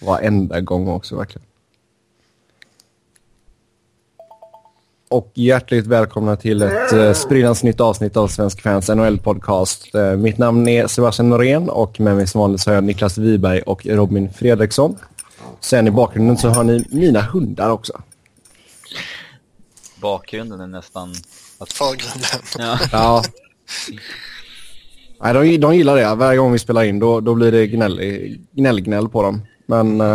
Varenda gång också verkligen. Och hjärtligt välkomna till ett eh, sprillans nytt avsnitt av Svensk Fans NHL-podcast. Eh, mitt namn är Sebastian Norén och med mig som vanligt så har jag Niklas Wiberg och Robin Fredriksson. Sen i bakgrunden så har ni mina hundar också. Bakgrunden är nästan... Förgrunden. Ja. Ja. Nej, de, de gillar det. Varje gång vi spelar in då, då blir det gnäll, gnäll, gnäll på dem. Men eh,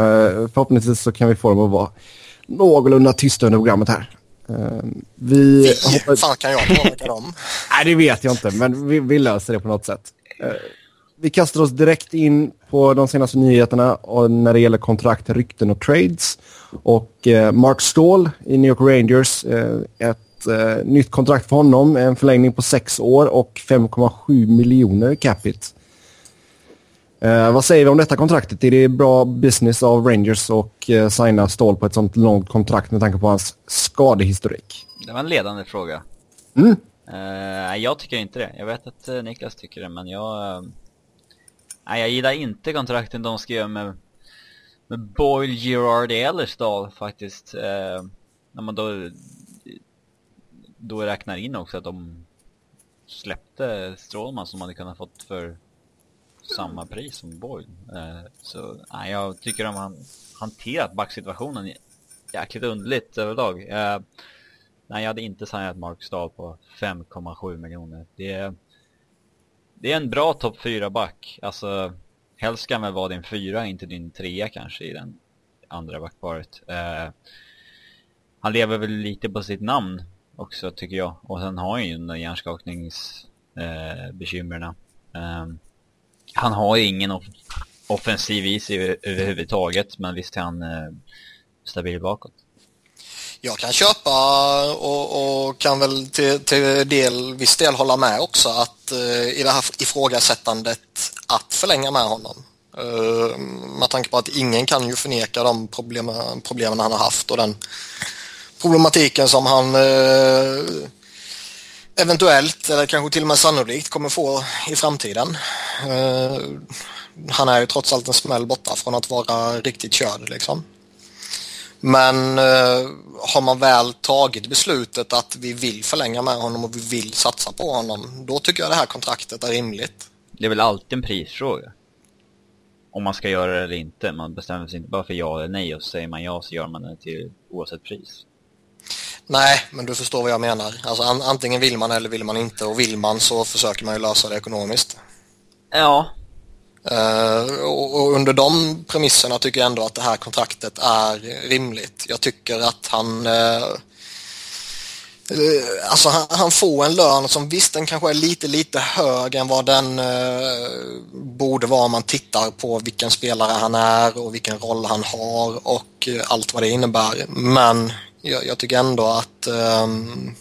förhoppningsvis så kan vi få dem att vara någorlunda tysta under programmet här. Eh, vi Vi, hoppas... fan kan jag påverka dem? Nej, det vet jag inte, men vi, vi löser det på något sätt. Eh, vi kastar oss direkt in på de senaste nyheterna och när det gäller kontrakt, rykten och trades. Och eh, Mark Ståhl i New York Rangers, eh, ett eh, nytt kontrakt för honom, en förlängning på sex år och 5,7 miljoner capita. Eh, vad säger vi om detta kontraktet? Är det bra business av Rangers och eh, signa Ståhl på ett sånt långt kontrakt med tanke på hans skadehistorik? Det var en ledande fråga. Mm. Eh, jag tycker inte det. Jag vet att Niklas tycker det, men jag... eh, jag gillar inte kontrakten de skrev med, med Boyle, Girard, Ellersdal faktiskt. Eh, när man då, då räknar in också att de släppte Strålman som hade kunnat fått för samma pris som Boyle. Eh, så nej, jag tycker de har hanterat backsituationen jäkligt underligt överlag. Eh, nej, jag hade inte signat Mark Stahl på 5,7 miljoner. Det är, det är en bra topp 4-back. Alltså, helst ska han väl vara din fyra, inte din trea kanske i den andra backparet. Eh, han lever väl lite på sitt namn också tycker jag. Och sen har han ju de hjärnskakningsbekymren. Eh, eh, han har ju ingen off offensiv is sig överhuvudtaget, men visst är han eh, stabil bakåt. Jag kan köpa och, och kan väl till, till del, viss del hålla med också att eh, i det här ifrågasättandet att förlänga med honom. Uh, med tanke på att ingen kan ju förneka de problem, problemen han har haft och den problematiken som han eh, eventuellt eller kanske till och med sannolikt kommer få i framtiden. Eh, han är ju trots allt en smäll borta från att vara riktigt körd liksom. Men eh, har man väl tagit beslutet att vi vill förlänga med honom och vi vill satsa på honom, då tycker jag det här kontraktet är rimligt. Det är väl alltid en prisfråga. Om man ska göra det eller inte. Man bestämmer sig inte bara för ja eller nej och så säger man ja så gör man det till oavsett pris. Nej, men du förstår vad jag menar. Alltså an antingen vill man eller vill man inte och vill man så försöker man ju lösa det ekonomiskt. Ja, Eh, och, och under de premisserna tycker jag ändå att det här kontraktet är rimligt. Jag tycker att han eh, eh, Alltså han, han får en lön som visst den kanske är lite lite högre än vad den eh, borde vara om man tittar på vilken spelare han är och vilken roll han har och allt vad det innebär. Men jag, jag tycker ändå att ehm,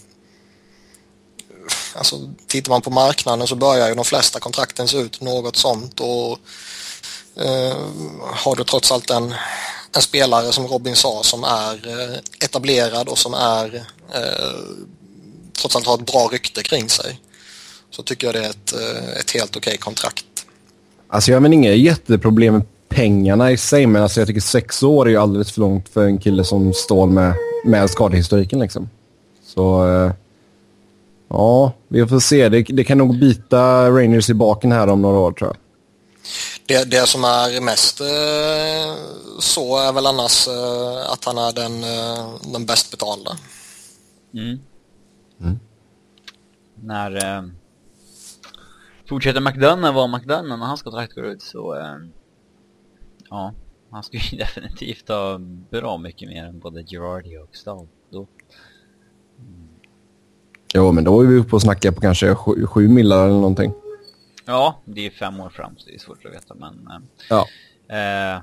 Alltså, tittar man på marknaden så börjar ju de flesta kontrakten se ut något sånt och eh, har du trots allt en, en spelare som Robin sa som är eh, etablerad och som är eh, trots allt har ett bra rykte kring sig så tycker jag det är ett, eh, ett helt okej kontrakt. Alltså jag har inga jätteproblem med pengarna i sig, men alltså jag tycker sex år är ju alldeles för långt för en kille som står med, med skadehistoriken liksom. Så eh, ja, vi får se. Det, det kan nog bita Rangers i baken här om några år tror jag. Det, det som är mest eh, så är väl annars eh, att han är den, eh, den bäst betalda. Mm. Mm. När eh, fortsätter McDonough vara McDonough när hans kontrakt går ut så eh, ja, han ska ju definitivt ha bra mycket mer än både Girardi och Stahl. Jo, men då är vi uppe och snackar på kanske sju, sju millar eller någonting. ja, det är fem år fram så det är svårt att veta men eh, Ja. Eh,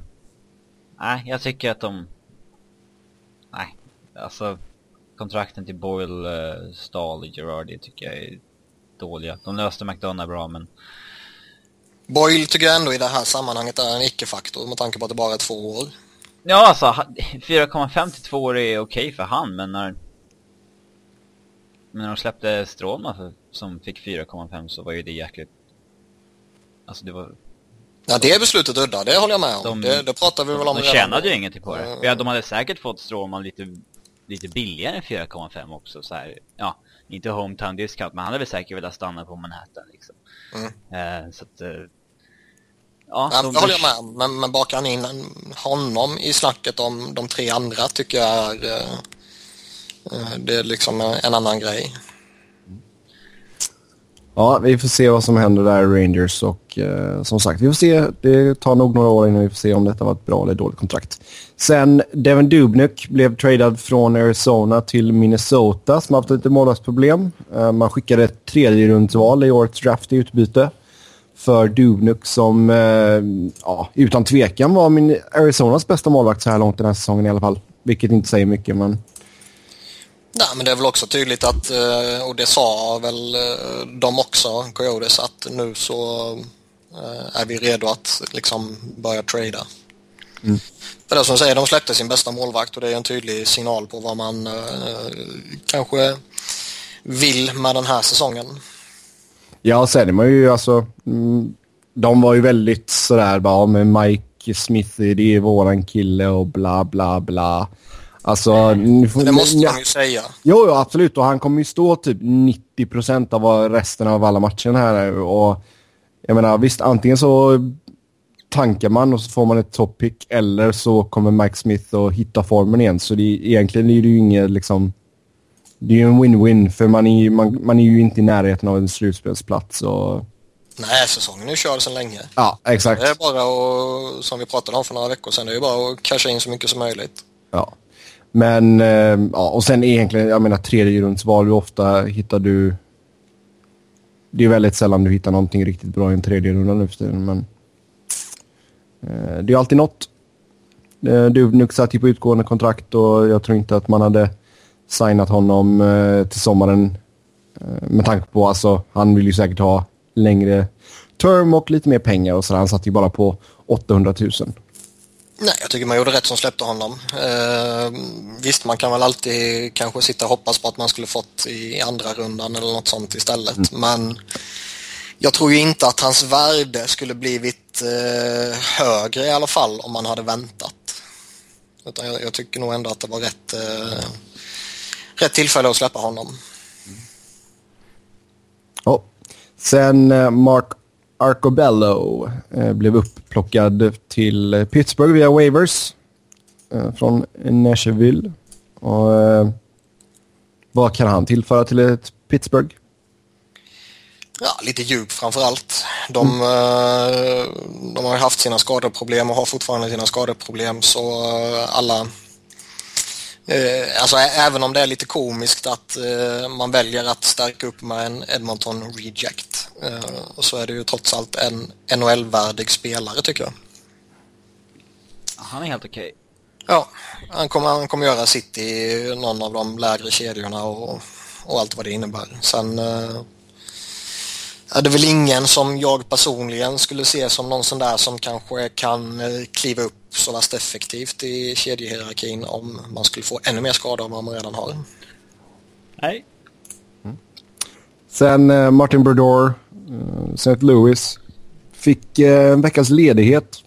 nej, jag tycker att de... Nej, alltså kontrakten till Boyle, eh, Stahl och Girardi tycker jag är dåliga. De löste McDonough bra men Boyle tycker jag ändå i det här sammanhanget är en icke-faktor med tanke på att det bara är två år. Ja alltså, ha- 4,5 till 2 år är okej för han men när... Men när de släppte Stroma för, som fick 4,5 så var ju det jäkligt... Alltså det var... Ja, det beslutet udda, det håller jag med om. De- det, det pratar vi väl om De redan. tjänade ju ingenting på det. Ja, de hade säkert fått Stråman lite, lite billigare än 4,5 också så här. Ja, inte hometown discount, men han hade väl säkert velat stanna på Manhattan liksom. Mm. Eh, så att... Eh, ja, Ja, de- det håller jag med om. Men, men bakar han in honom i snacket om de tre andra tycker jag är... eh, Eh, det är liksom en annan grej. Ja, vi får se vad som händer där i Rangers och eh, som sagt, vi får se. Det tar nog några år innan vi får se om detta var ett bra eller dåligt kontrakt. Sen Devin Dubnyk blev tradad från Arizona till Minnesota som har haft lite målvaktsproblem. Eh, man skickade ett tredje rundsval i årets draft i utbyte för Dubnyk som eh, ja, utan tvekan var min Arizonas bästa målvakt så här långt den här säsongen i alla fall. Vilket inte säger mycket men Nej, men det är väl också tydligt att, eh, och det sa väl eh, de också, Coyotes, att nu så eh, är vi redo att liksom börja trada. För det som säger, de släppte sin bästa målvakt och det är en tydlig signal på vad man kanske vill med den här säsongen. Ja, sen är man ju alltså... Mm, de var ju väldigt sådär bara, men Mike Smith, det är våran kille och bla bla bla. Alltså... ni får- det måste man ju säga. Jo, jo, absolut. Och han kommer ju stå typ 90 procent av resten av alla matcherna här är. Och jag menar, visst, antingen så tankar man och så får man ett top pick eller så kommer Mike Smith att hitta formen igen. Så det, egentligen är det ju inget liksom... Det är ju en win-win för man är, ju- man, man är ju inte i närheten av en slutspelsplats. Och, Nej, säsongen är körd sedan länge. ja, exakt. Det är bara att, som vi pratade om för några veckor sedan, det är ju bara att casha in så mycket som möjligt. Ja. Men, eh, ja, och sen egentligen, jag menar tredje rundsval, hur ofta hittar du... Det är väldigt sällan du hittar någonting riktigt bra i en tredje runda nu för tiden, men... Eh, det är alltid något. Eh, satt ju på utgående kontrakt och jag tror inte att man hade signat honom eh, till sommaren eh, med tanke på, alltså, han vill ju säkert ha längre term och lite mer pengar och så Han satt ju bara på 800 000. Nej, jag tycker man gjorde rätt som släppte honom. Eh, visst, man kan väl alltid kanske sitta och hoppas på att man skulle fått i andra rundan eller något sånt istället. Men jag tror ju inte att hans värde skulle blivit eh, högre i alla fall om man hade väntat. Utan jag, jag tycker nog ändå att det var rätt, eh, rätt tillfälle att släppa honom. Ja. Sen eh, Mark Arcobello eh, blev upplockad till Pittsburgh via waivers eh, från Nashville. Och, eh, vad kan han tillföra till ett Pittsburgh? Ja, lite djup framför allt. De, eh, de har haft sina skadeproblem och har fortfarande sina skadeproblem så eh, alla eh, Alltså även om det är lite komiskt att eh, man väljer att stärka upp med en Edmonton Reject eh, så är det ju trots allt en NHL-värdig spelare tycker jag. Han är helt okej. Ja, han kommer, han kommer göra sitt i någon av de lägre kedjorna och, och allt vad det innebär. Sen är det väl ingen som jag personligen skulle se som någon sån där som kanske kan eh, kliva upp så värst effektivt i kedjehierarkin om man skulle få ännu mer skador än vad man redan har. Nej. Sen eh, Martin Brodeur, eh, St. Louis, fick eh, en veckas ledighet.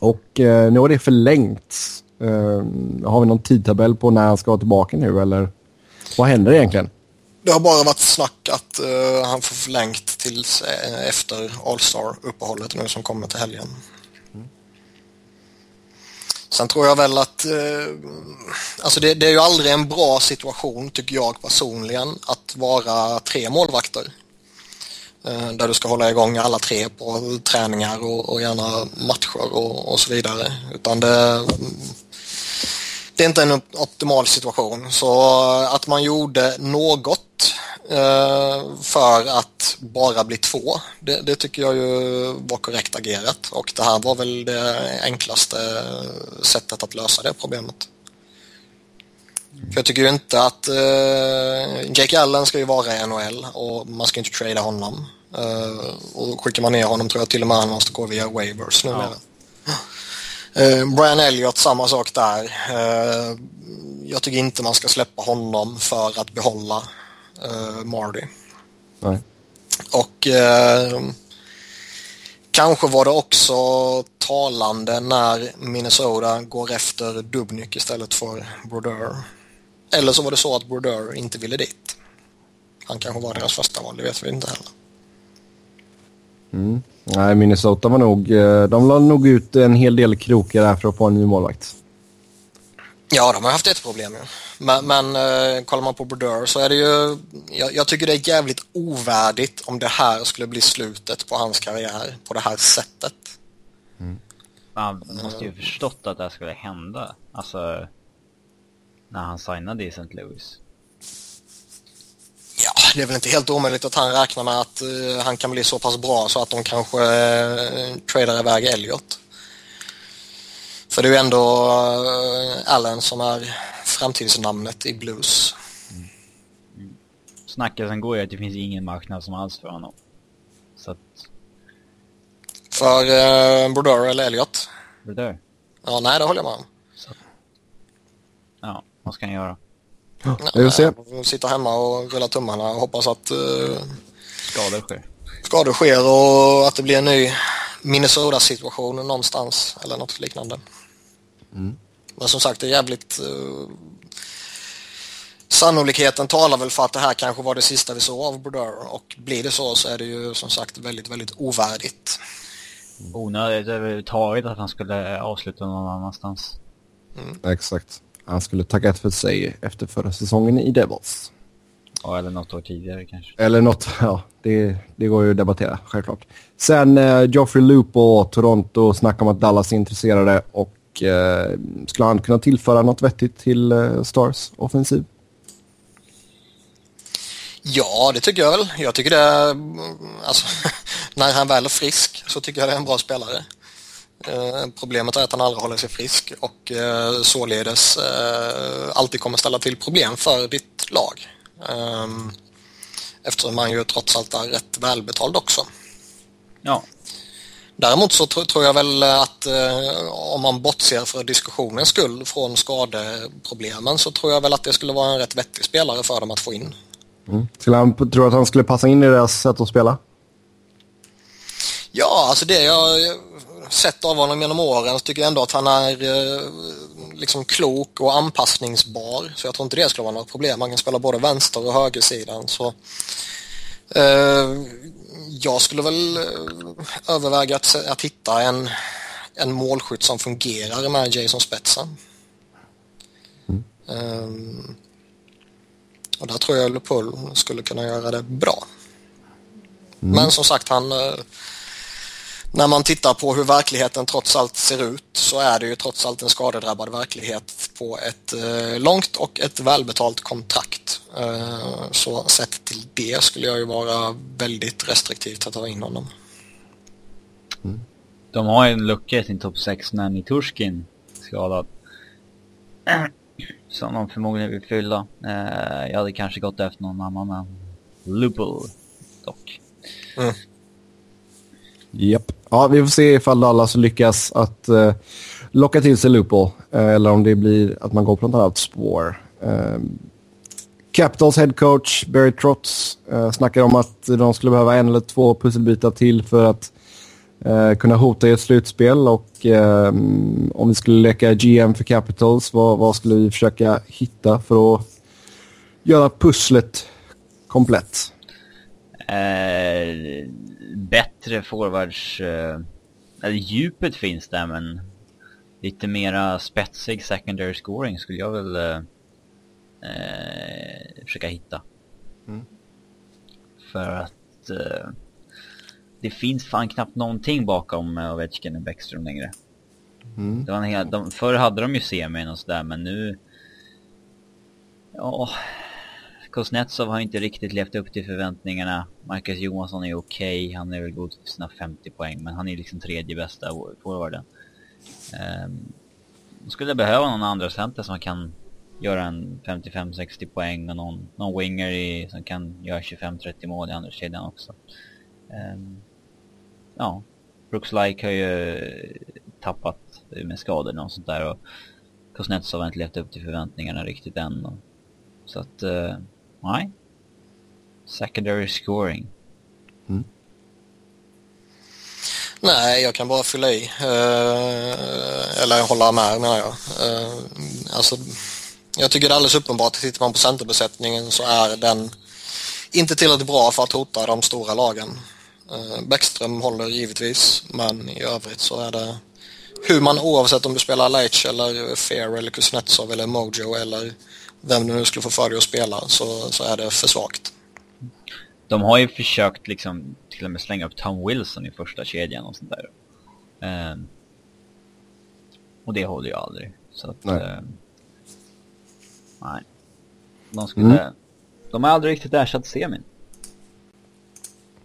Och eh, nu har det förlängts. Eh, har vi någon tidtabell på när han ska vara tillbaka nu eller vad händer egentligen? Det har bara varit snack att uh, han får förlängt tills uh, efter All-Star-uppehållet nu som kommer till helgen. Sen tror jag väl att uh, alltså det, det är ju aldrig en bra situation tycker jag personligen att vara tre målvakter. Där du ska hålla igång alla tre på träningar och, och gärna matcher och, och så vidare. Utan det, det är inte en optimal situation. Så att man gjorde något eh, för att bara bli två, det, det tycker jag ju var korrekt agerat. Och det här var väl det enklaste sättet att lösa det problemet. För jag tycker ju inte att eh, Jake Allen ska ju vara i NHL och man ska inte trada honom. Eh, och skickar man ner honom tror jag till och med han måste gå via waivers numera. Eh, Brian Elliott, samma sak där. Eh, jag tycker inte man ska släppa honom för att behålla uh, Mardy. Nej. Och eh, kanske var det också talande när Minnesota går efter Dubnyk istället för Brodeur. Eller så var det så att Brodeur inte ville dit. Han kanske var deras första val, det vet vi inte heller. Mm. Nej, Minnesota var nog... eh, De la nog ut en hel del krokar där för att få en ny målvakt. Ja, de har haft ett problem ju. Men, men eh, kollar man på Brodeur så är det ju... Jag, jag tycker det är jävligt ovärdigt om det här skulle bli slutet på hans karriär på det här sättet. Man måste ju förstått att det här skulle hända. Alltså, när han signade i St. Louis. Det är väl inte helt omöjligt att han räknar med att eh, han kan bli så pass bra så att de kanske uh, tradar iväg Elliot. För det är ju ändå uh, Allen som är framtidsnamnet i blues. Snackelsen går ju att det finns ingen marknad som alls för honom. Så att, För uh, Brodeur eller Elliot? där. Ja, nej, det håller jag med om. Ja, vad ska han göra? Vi får se. Sitta hemma och rulla tummarna och hoppas att uh, Skador sker. skador sker och att det blir en ny Minnesota-situation någonstans eller något liknande. Men som sagt, det är jävligt... Uh, sannolikheten talar väl för att det här kanske var det sista vi såg av Brodeur och blir det så så är det ju som sagt väldigt, väldigt ovärdigt. Onödigt överhuvudtaget att han skulle avsluta någon annanstans. Exakt. Han skulle tackat för sig efter förra säsongen i Devils. Ja, eller något år tidigare kanske. Eller något, ja, det, det går ju att debattera, självklart. Sen eh, Joffrey Lupo och Toronto snackar om att Dallas är intresserade och eh, skulle han kunna tillföra något vettigt till eh, Stars offensiv? Ja, det tycker jag väl. Jag tycker det är, alltså, när han väl är frisk så tycker jag det är en bra spelare. Eh, problemet är att han aldrig håller sig frisk och eh, således eh, alltid kommer ställa till problem för ditt lag. Eh, eftersom han ju trots allt är rätt välbetald också. Ja, Däremot så tro, tror jag väl att om man bortser för diskussionens skull från skadeproblemen så tror jag väl att det skulle vara en rätt vettig spelare för dem att få in. Mm. Skulle han, tror du att han skulle passa in i deras sätt att spela? Ja, alltså det jag sett av honom genom åren så tycker jag ändå att han är eh, liksom klok och anpassningsbar. Så jag tror inte det skulle vara något problem. Han kan spela både vänster och högersidan. Så, eh, jag skulle väl eh, överväga att, att hitta en, en målskytt som fungerar med Jason Spetsen. Ehm, och där tror jag LePull skulle kunna göra det bra. Men som sagt, han... När man tittar på hur verkligheten trots allt ser ut så är det ju trots allt en skadedrabbad verklighet på ett eh, långt och ett välbetalt kontrakt. Eh, så sett till det skulle jag ju vara väldigt restriktiv till att ta in honom. de har ju en lucka i sin topp 6 när Niturskin skadad. Som de förmodligen vill fylla. Eh, jag hade kanske gått efter någon annan än Lupul dock. Japp. Ja, vi får se ifall Dallas lyckas att eh, locka till sig Lupo eh, eller om det blir att man går på något annat spår. Eh, Capitals head coach Barry Trotz eh, snackar om att de skulle behöva en eller två pusselbitar till för att eh, kunna hota i ett slutspel och eh, om vi skulle leka GM för Capitals, vad, vad skulle vi försöka hitta för att göra pusslet komplett? Eh, Bättre forwards... Eh, eller djupet finns där men lite mera spetsig secondary scoring skulle jag väl eh, eh, försöka hitta. För att eh, det finns fan knappt någonting bakom eh, Ovechkin och Bäckström längre. Det var en hel, de, förr hade de ju semin och sådär men nu... Ja... Kuznetsov har inte riktigt levt upp till förväntningarna. Marcus Johansson är okej, han är väl god för sina 50 poäng, men han är liksom tredje bästa forwarden. Um, skulle behöva någon andra center som kan göra en 55-60 poäng och någon, någon winger i, som kan göra 25-30 mål i andra kedjan också. Um, ja, Brooks Like har ju tappat med skador och sånt där och Kuznetsov har inte levt upp till förväntningarna riktigt än. Och, så att, eh, nej. secondary scoring. Nej, jag kan bara fylla i. Eh, eller hålla med menar jag. Eh, alltså, jag tycker det är alldeles uppenbart, tittar man på centerbesättningen så är den inte tillräckligt bra för att hota de stora lagen. Eh, Bäckström håller givetvis, men i övrigt så är det hur man oavsett om du spelar Leitch eller Fair eller Kuznetsov eller Mojo eller vem du nu skulle få för dig att spela så, så är det för svagt. De har ju försökt liksom till och med slänga upp Tom Wilson i första kedjan och sånt där. Ehm, och det håller ju aldrig. Så att... Nej. ehm, nej. De skulle... Mm. De har aldrig riktigt ersatt semin.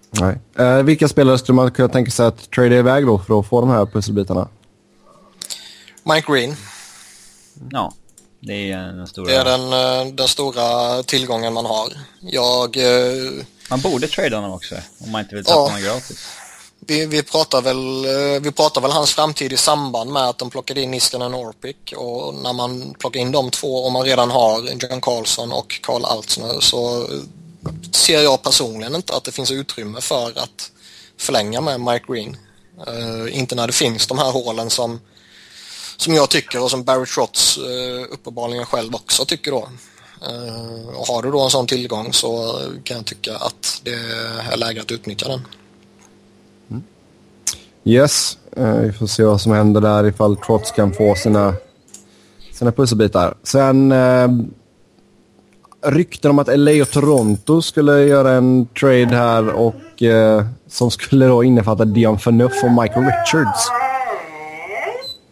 Nej. Eh, vilka spelare skulle man kunna tänka sig att trada iväg då för att få de här pusselbitarna? Mike Green, Ja. Det är den stora... det är den, eh, den stora tillgången man har. Jag, eh, Man borde trada honom också. Om man inte vill tappa Ja. honom gratis. vi, vi, pratar väl, eh, vi pratar väl hans framtid i samband med att de plockade in Niskanen och Orpik och när man plockar in de två och man redan har John Carlson och Karl Altsner så eh, ser jag personligen inte att det finns utrymme för att förlänga med Mike Green. Eh, inte när det finns de här hålen som, som jag tycker och som Barry Trotz eh, uppenbarligen själv också tycker då. Eh, och har du då en sån tillgång så kan jag tycka att det är läge att utnyttja den. Mm. Yes, eh, vi får se vad som händer där ifall Trotts kan få sina, sina pusselbitar. Sen eh, rykten om att LA och Toronto skulle göra en trade här och eh, som skulle då innefatta Dion Phaneuf och Michael Richards.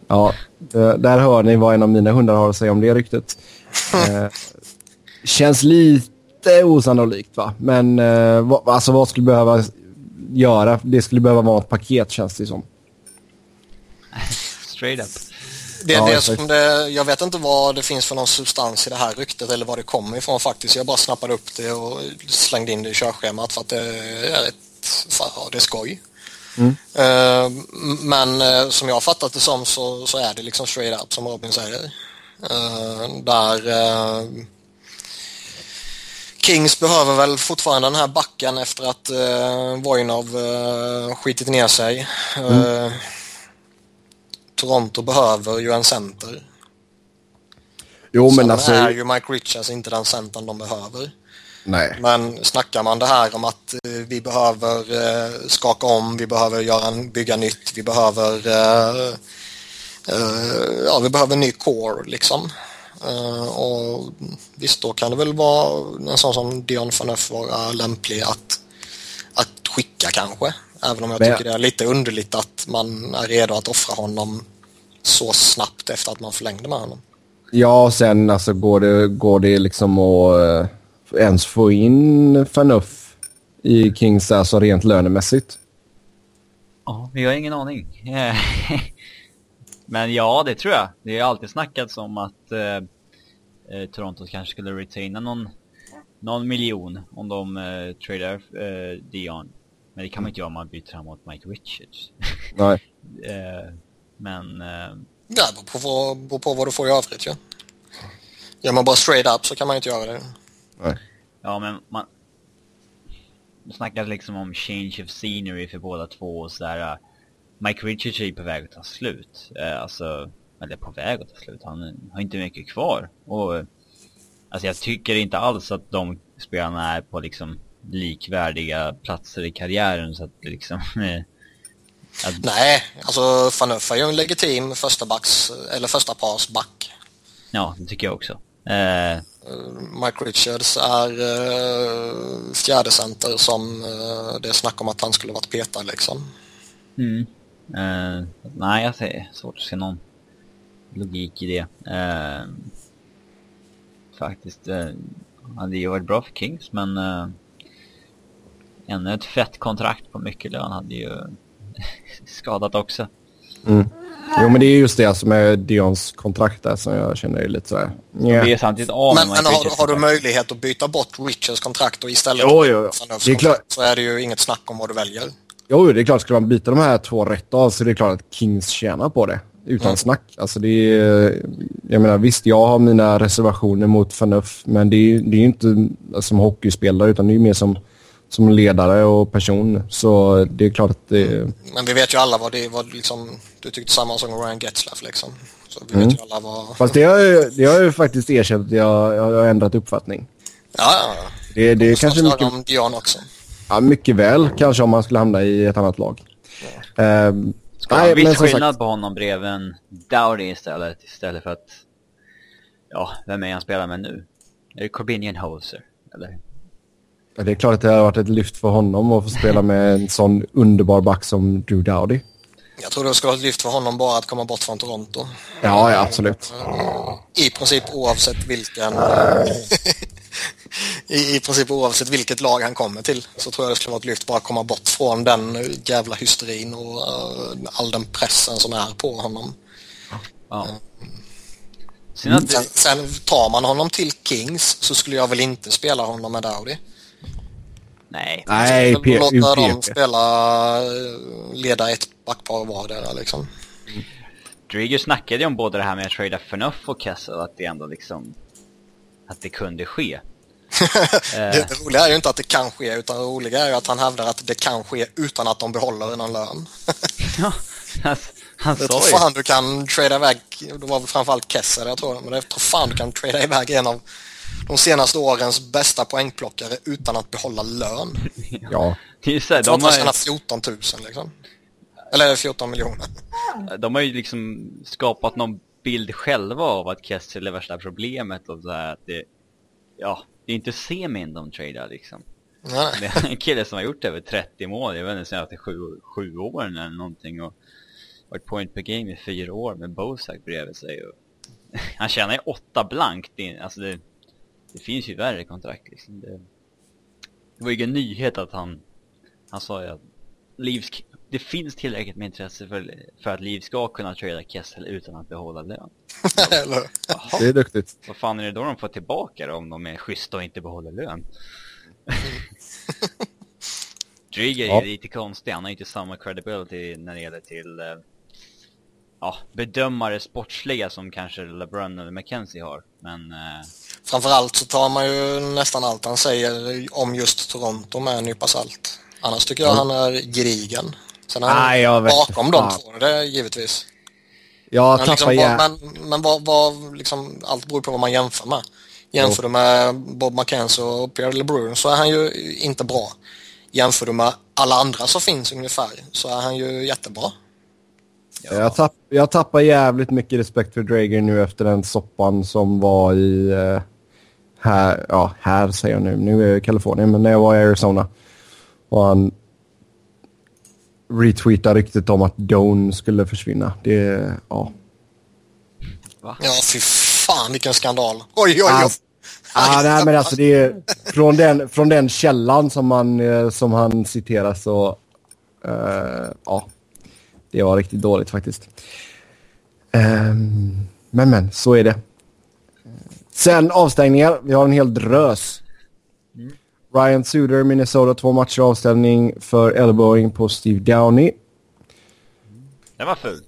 Ja, där hör ni vad en av mina hundar har att säga om det ryktet. Eh, känns lite osannolikt va, men eh, vad, alltså vad skulle behöva göra? Det skulle behöva vara ett paket känns det som. Straight up. Det, Ja, det som det, jag vet inte vad det finns för någon substans i det här ryktet eller var det kommer ifrån faktiskt. Jag bara snappade upp det och slängde in det i körschemat för att det är ett, fan, ja, det är skoj. Mm. Eh, men eh, som jag har fattat det som så, så är det liksom straight up som Robin säger. Eh, där Kings behöver väl fortfarande den här backen efter att uh, Voinov uh, skitit ner sig. Eh, Toronto behöver ju en center. Jo, Sen men alltså... är ju Mike Richards inte den centern de behöver. Nej. Men snackar man det här om att eh, vi behöver eh, skaka om, vi behöver göra bygga nytt, vi behöver eh, ja, vi behöver en ny core liksom. Och visst, då kan det väl vara en sån som Dion Phaneuf vara lämplig att, att skicka kanske. Även om jag Men- tycker det är lite underligt att man är redo att offra honom så snabbt efter att man förlängde med honom. Ja, och sen alltså går det, går det liksom att ens få in Fanuff i Kings alltså rent lönemässigt? Ja, vi har ingen aning. Men ja, det tror jag. Det har alltid snackats om att eh, eh, Toronto kanske skulle retaina någon, någon miljon om de eh, tradar eh, Dion. Men det kan man inte göra om man byter han mot Mike Richards. Nej. eh, men eh, Ja, det beror på, beror på vad du får i övrigt ju. Ja. Gör man bara straight up så kan man inte göra det. Nej. ja, men man det snackas liksom om change of scenery för båda två och sådär. eh, Mike Richards är ju på väg att ta slut. Eh, alltså, eller på väg att ta slut. Han har inte mycket kvar. Och eh, alltså jag tycker inte alls att de spelarna är på liksom likvärdiga platser i karriären så att det liksom att, Nej, alltså Fanuff är ju en legitim första backs, eller första pars back. Ja, det tycker jag också. Eh, Eh, Mike Richards är uh, fjärde center som eh, det är snack om att han skulle varit petad liksom. mm, eh, nej, jag ser svårt att se någon logik i det. Eh, faktiskt, eh, hade ju varit bra för Kings men eh, ännu ett fett kontrakt på mycket lön hade ju skadat också. Mm. Jo, men det är just det som är Dions kontrakt där som jag känner är lite sådär... Vi är samtidigt av Men, men har, har du möjlighet att byta bort Richards kontrakt och istället Jo, jo, jo. Det är klart. så är det ju inget snack om vad du väljer. Jo, det är klart. Skulle man byta de här två rätt av så är det klart att Kings tjänar på det. utan mm. snack. Alltså det är, jag menar visst, jag har mina reservationer mot Fanuff, men det är, det är inte som hockeyspelare utan det är mer som, som ledare och person. Så det är klart att det... Men vi vet ju alla vad det var liksom, du tyckte samma som Ryan Getzlaff liksom. Så vi mm. vet ju alla vad... Fast det har ju, det har ju faktiskt erkänt att jag, jag har ändrat uppfattning. Ja, ja. Det, det är kanske mycket... om Dion också. Ja, mycket väl kanske om man skulle hamna i ett annat lag. Ja. Um, Ska nej, viss skillnad sagt... på honom bredvid en Dowdy istället, istället för att... Ja, vem är han spelar med nu? Är det Corbinian Holzer? Eller? Ja, det är klart att det har varit ett lyft för honom att få spela med en sån underbar back som Drew Dowdy. Jag tror det ska vara ett lyft för honom bara att komma bort från Toronto. Ja, ja absolut. I princip oavsett vilken... I, I princip oavsett vilket lag han kommer till så tror jag det skulle vara ett lyft bara att komma bort från den jävla hysterin och uh, all den pressen som är på honom. Ja. Mm. Sen, sen, tar man honom till Kings så skulle jag väl inte spela honom med Dowdy. Nej. Nej, Låta dem spela, eh, leda ett backpar vardera liksom. Drieger snackade ju om både det här med att trada Fnuff och Kessel, att det ändå liksom... Att det kunde ske. det, det roliga är ju inte att det kan ske, utan det roliga är ju att han hävdar att det kan ske utan att de behåller någon lön. ja, alltså, han jag tror fan du kan trada iväg, det var väl framförallt Kessel jag tror, men jag tror fan du kan trada iväg en av de senaste årens bästa poängplockare utan att behålla lön. Ja. Det så här, de har tjänat 14 000 liksom. Eller 14 miljoner. De har ju liksom skapat någon bild själva av att Kessel är värsta problemet och så här att det, ja, det är inte semin de tradar liksom. Nej. Det är en kille som har gjort över 30 mål, jag vet inte, senaste sju, sju åren eller någonting och varit point per game i fyra år med Bosak bredvid sig och han tjänar ju åtta blankt, alltså det, det finns ju värre kontrakt liksom. Det, det var ju ingen nyhet att han, han sa ju att Livs, det finns tillräckligt med intresse för, för att Liv ska kunna trada Kessel utan att behålla lön. Jaha. Det är duktigt. Vad fan är det då de får tillbaka då, om de är schyssta och inte behåller lön? Drieger ja. är lite konstig, han har inte samma credibility när det gäller till eh, ja, bedömare sportsliga som kanske LeBron eller McKenzie har. Men... Eh... Framförallt så tar man ju nästan allt han säger om just Toronto med en nypa salt. Annars tycker jag mm. han är gedigen. Sen är han jag bakom de två, det är givetvis. Jag men, liksom, vad, men, men vad, vad liksom, allt beror på vad man jämför med. Jämför du med Bob McKenzie och Pierre LeBrun så är han ju inte bra. Jämför du med alla andra som finns ungefär så är han ju jättebra. Ja. Jag, tapp, jag tappar jävligt mycket respekt för Drager nu efter den soppan som var i... Uh, här, ja, här säger jag nu. Nu är jag i Kalifornien, men när jag var i Arizona. Och han retweetade ryktet om att Doan skulle försvinna. Det, ja. Va? Ja, fy fan vilken skandal. Oj, oj, oj. Alltså, ah, nej, men alltså det är från den, från den källan som, man, eh, som han citerar så... Uh, ja, det var riktigt dåligt faktiskt. Um, men men, så är det. Sen avstängningar. Vi har en hel drös. Mm. Ryan Suder, Minnesota, två matcher avstängning för elbowing på Steve Downey. Den var ful.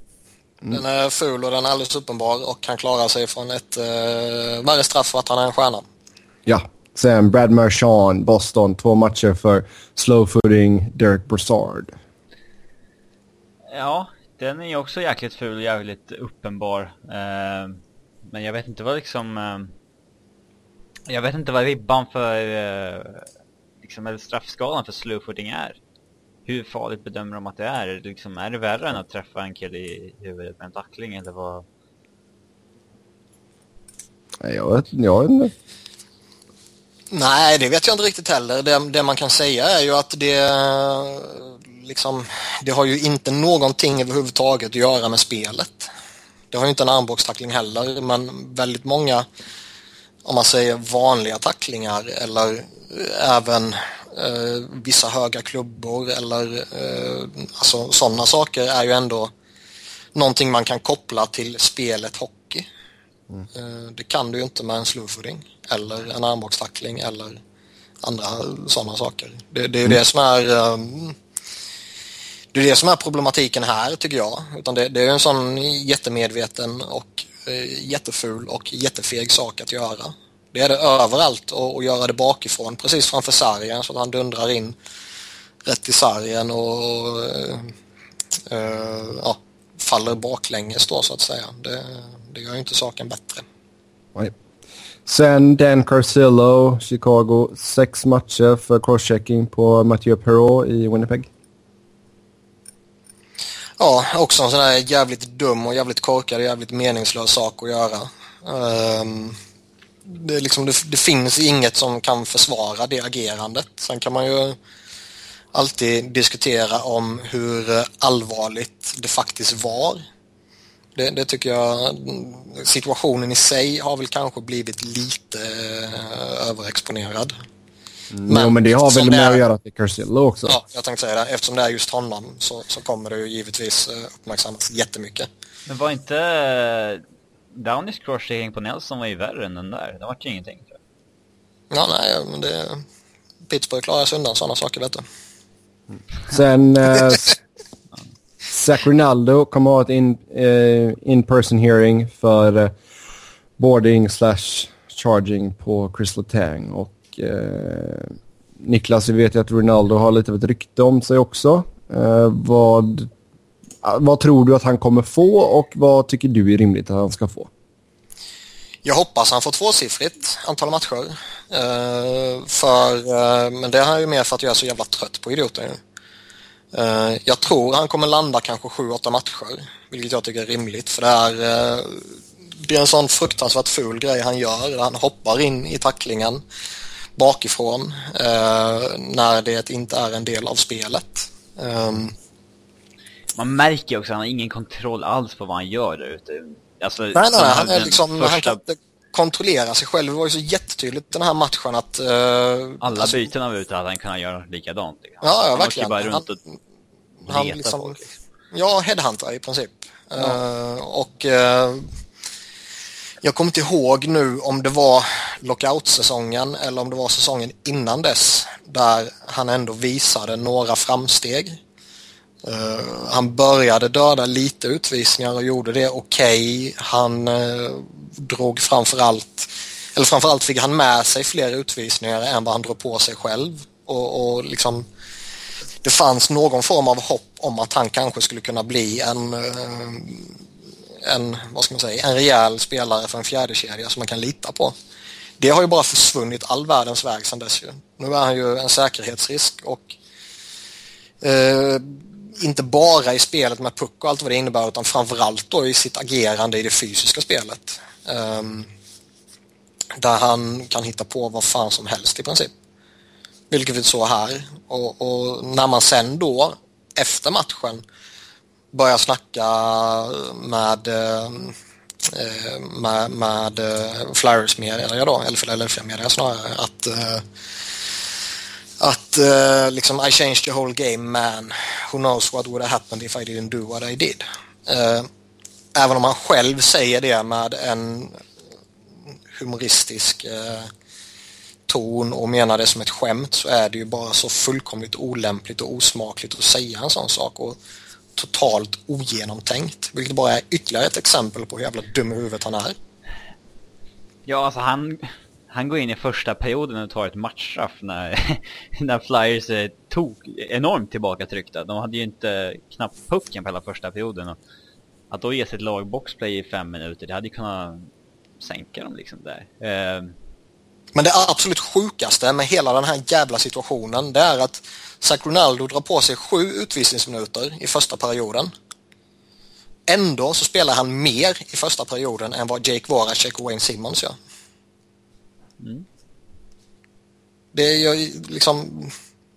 Mm. Den är ful och den är alldeles uppenbar och kan klara sig från ett uh, värre straff för att han är en stjärna. Ja. Sen Brad Marchand, Boston, två matcher för slow footing Derek Brassard. Ja, den är ju också jäkligt ful och jävligt uppenbar. Uh, men jag vet inte vad liksom... Uh, jag vet inte vad ribban för... Uh, liksom, eller straffskalan för slowfooting är. Hur farligt bedömer de att det är? Liksom, är det värre än att träffa en kille i huvudet med en tackling eller vad? Jag vet, jag vet inte. Nej, det vet jag inte riktigt heller. Det, det man kan säga är ju att det liksom, det har ju inte någonting överhuvudtaget att göra med spelet. Det har ju inte en armbågstackling heller, men väldigt många, om man säger vanliga tacklingar eller eh, även eh, vissa höga klubbor eller eh, alltså, sådana saker är ju ändå någonting man kan koppla till spelet hockey. Mm. Eh, det kan du ju inte med en slowfooding eller en armbågstackling eller andra sådana saker. Det, det är ju mm. det som är um, det är det som är problematiken här tycker jag. Utan det, det är en sån jättemedveten och Eh, jätteful och jättefeg sak att göra. Det är det överallt och, och göra det bakifrån precis framför sargen så att han dundrar in rätt i sargen och eh, eh, ja, faller baklänges då så att säga. Det, det gör inte saken bättre. Nej. Sen Dan Carcillo, Chicago. Sex matcher för crosschecking på Mathieu Perrault i Winnipeg. Ja, också en sån här jävligt dum och jävligt korkad och jävligt meningslös sak att göra. Um, det, liksom, det, det, finns inget som kan försvara det agerandet. Sen kan man ju alltid diskutera om hur allvarligt det faktiskt var. Det, det, tycker jag, situationen i sig har väl kanske blivit lite uh, överexponerad. Men, jo, men det har väl med är, att göra till Cursillo också. Ja, jag tänkte säga det. Eftersom det är just honom så, så kommer det ju givetvis uh, uppmärksammas jättemycket. Men var inte uh, Downeys crosschecking på Nelson var ju värre än den där? Det var ju ingenting. Tror jag. Ja, nej, men det... Pittsburgh klarar sig undan sådana saker, vet du. Sen... Uh, Zach Rinaldo kommer ha ett in, uh, in-person hearing för uh, boarding slash charging på Crystal Tang. Och eh, Niklas, vi vet ju att Ronaldo har lite av ett rykte om sig också. Eh, vad, ah, vad tror du att han kommer få och vad tycker du är rimligt att han ska få? Jag hoppas han får tvåsiffrigt antal matcher. Eh, för, eh, men det är ju mer för att jag är så jävla trött på idioter. Uh, jag tror han kommer landa kanske 7-8 matcher, vilket jag tycker är rimligt. För det är, eh, det är en sån fruktansvärt ful grej han gör. Han hoppar in i tacklingen bakifrån när det inte är en del av spelet. Um, man märker också att han har ingen kontroll alls på vad han gör där ute. Alltså, nej, nej, nej. Han, är liksom, första... han kan inte kontrollera sig själv. Det var ju så jättetydligt den här matchen att... Uh, Alla alltså, byten av ute hade han kunnat göra likadant. Liksom. Ja, ja, han verkligen. bara runt och han, han liksom, folk, liksom. Ja, headhunter i princip. Ja. Uh, och uh, jag kommer inte ihåg nu om det var lockout-säsongen eller om det var säsongen innan dess där han ändå visade några framsteg. Uh, han började döda lite utvisningar och gjorde det okej. Okay. Han uh, drog framförallt, eller framförallt fick han med sig fler utvisningar än vad han drog på sig själv. Och, och liksom, det fanns någon form av hopp om att han kanske skulle kunna bli en, uh, en, vad ska man säga, en rejäl spelare för en fjärde kedja som man kan lita på. Det har ju bara försvunnit all världens väg sedan dess ju. Nu är han ju en säkerhetsrisk och eh, inte bara i spelet med puck och allt vad det innebär utan framförallt då i sitt agerande i det fysiska spelet. Um, där han kan hitta på vad fan som helst i princip. Vilket vi såg här. Och, och, när man sen då efter matchen börja snacka med eh, med, med eh, Flyers media då, eller Philadelphia media snarare, att eh, att liksom I changed the whole game man. Who knows what would have happened if I didn't do what I did. Även om han själv säger det med en humoristisk ton och menar det som ett skämt så är det ju bara så fullkomligt olämpligt och osmakligt att säga en sån sak och totalt ogenomtänkt. Vilket bara är ytterligare ett exempel på hur jävla dum i huvudet han är. Ja, alltså han han går in i första perioden och tar ett matchstraff när, när Flyers eh, tog enormt tillbakatryckta. De hade ju inte knappt pucken på hela första perioden. Och att då ge sig ett lag boxplay i fem minuter, det hade ju kunnat sänka dem liksom där. Eh, men det absolut sjukaste med hela den här jävla situationen, det är att Zach Ronaldo drar på sig sju utvisningsminuter i första perioden. Ändå så spelar han mer i första perioden än vad Jake Voracek och Wayne Simmons gör. Mm. Det är ju liksom...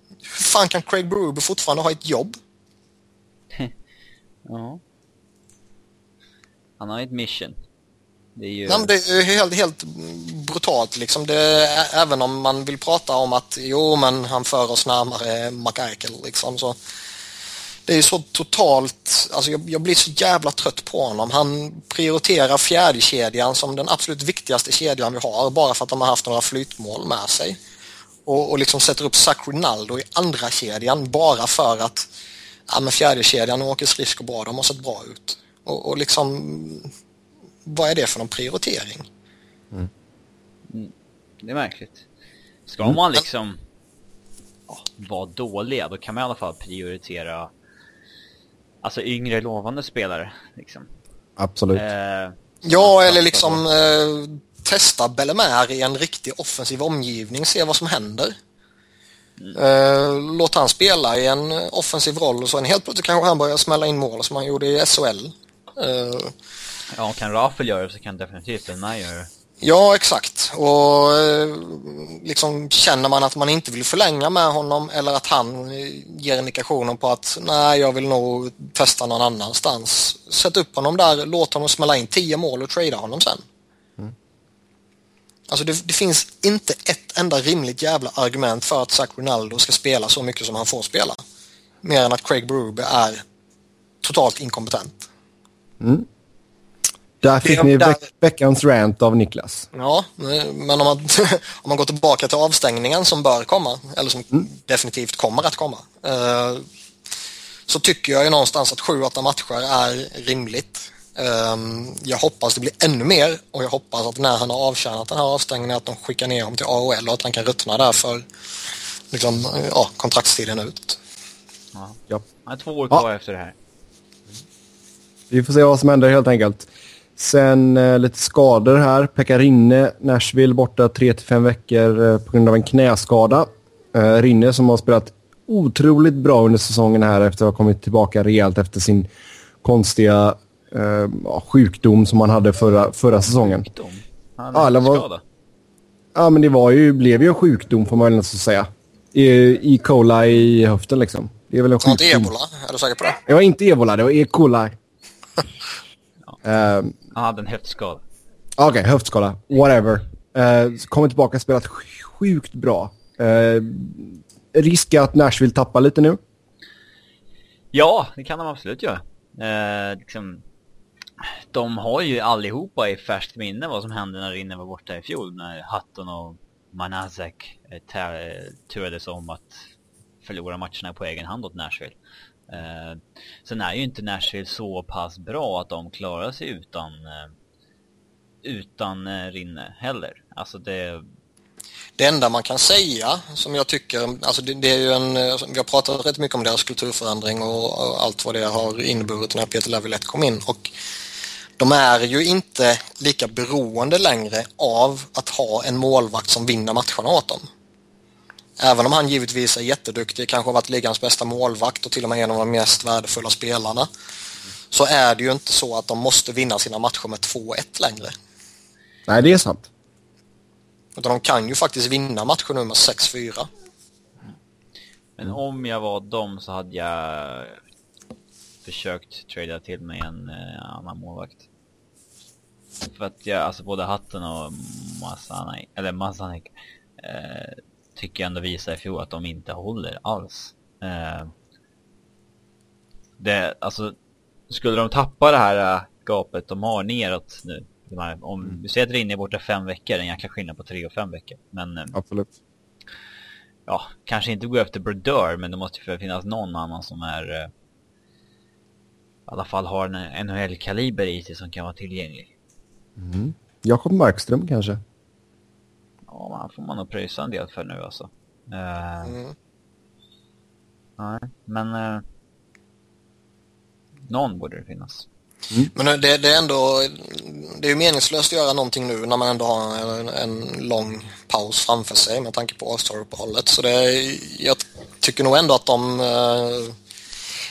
Hur fan kan Craig Berube fortfarande ha ett jobb? ja. Han har ett mission. Det är ju... Nej, men det är helt, helt brutalt liksom. Det även om man vill prata om att jo men han för oss närmare McEichel liksom så det är så totalt, alltså jag, jag, blir så jävla trött på honom. Han prioriterar fjärdekedjan som den absolut viktigaste kedjan vi har bara för att de har haft några flytmål med sig. Och, och liksom sätter upp Zac Rinaldo i andra kedjan bara för att ja, men fjärdekedjan åker skridskor bra, de har sett bra ut. Och, och liksom, vad är det för någon prioritering? Det är märkligt. Ska man liksom ja, vara dåliga, då kan man i alla fall prioritera alltså yngre lovande spelare. Liksom. Absolut. Eh, Ja, eller liksom eh, testa Bellemare i en riktig offensiv omgivning, se vad som händer. Eh, låt han spela i en offensiv roll och så en helt plötsligt kanske han börjar smälla in mål som han gjorde i SHL. Eh, ja, kan Rafael göra det så kan definitivt den här göra det. Ja, exakt. Och eh, liksom känner man att man inte vill förlänga med honom eller att han eh, ger indikationer på att nej, jag vill nog testa någon annanstans. Sätt upp honom där, låt honom smälla in 10 mål och trada honom sen. Alltså det, det finns inte ett enda rimligt jävla argument för att Zach Ronaldo ska spela så mycket som han får spela. Mer än att Craig Berube är totalt inkompetent. Där fick det- ni där- veck veckans rant av Niklas. Ja, men om man, om man går tillbaka till avstängningen som bör komma, eller som definitivt kommer att komma, eh, så tycker jag ju någonstans att 7-8 matcher är rimligt. Eh, jag hoppas det blir ännu mer och jag hoppas att när han har avtjänat den här avstängningen att de skickar ner honom till AHL och att han kan ruttna där för liksom, eh, ja, kontraktstiden ut. Ja. Ja. Två år Ja. kvar efter det här. Vi får se vad som händer helt enkelt. Sen eh, lite skador här. Pekka Rinne, Nashville borta 3-5 veckor eh, på grund av en knäskada. Eh, Rinne som har spelat otroligt bra under säsongen här efter att ha kommit tillbaka rejält efter sin konstiga eh, sjukdom som han hade förra, förra säsongen. Sjukdom. Han Ja, hade skada. Men det var ju, blev ju en sjukdom får man väl säga. E. E. coli i höften liksom. Det är väl en Så inte sjukdom. ebola, är du säker på det? Det var inte ebola, det var E. coli. Eh, Han hade en höftskada. Okej, höftskada. Whatever. Uh, kommer tillbaka och spelat sj- sjukt bra. Uh, risk att Nashville tappar lite nu. Ja, det kan de absolut göra. Eh, liksom, de har ju allihopa i färskt minne vad som hände när Rinne var borta i fjol. När Hutton och Manazek eh, eh, turades om att förlora matcherna på egen hand åt Nashville. Eh, sen är ju inte Nashville så pass bra att de klarar sig utan eh, utan eh, Rinne heller. Alltså det, Det enda man kan säga som jag tycker, alltså det, det är ju en, vi har pratat rätt mycket om deras kulturförändring och, och allt vad det har inneburit när Peter Laviolette kom in och de är ju inte lika beroende längre av att ha en målvakt som vinner matcherna åt dem. Även om han givetvis är jätteduktig, kanske har varit ligans bästa målvakt och till och med en av de mest värdefulla spelarna, så är det ju inte så att de måste vinna sina matcher med 2-1 längre. Nej, det är sant. Utan de kan ju faktiskt vinna matcher nu med 6-4. Men om jag var dem så hade jag försökt trada till mig en eh, annan målvakt. För att jag, alltså både Hatten och Masanek, eller Masanek, eh, tycker jag ändå visar i fjol att de inte håller alls. Eh, det, alltså, skulle de tappa det här äh, gapet de har neråt nu, här, om vi säger att Rinne är borta fem veckor, en jäkla skillnad på tre och fem veckor. Men eh, Absolut. ja, kanske inte gå efter Brodeur, men det måste ju finnas någon annan som är eh, i alla fall har en NHL-kaliber i sig som kan vara tillgänglig. Jakob Markström kanske. Ja, han får man nog pröjsa en del för nu alltså. Eh, Mm. Nej, men eh, någon borde det finnas. Men det, det är ändå det är ju meningslöst att göra någonting nu när man ändå har en, en lång paus framför sig med tanke på All-Star-uppehållet. Så det jag tycker nog ändå att de... eh,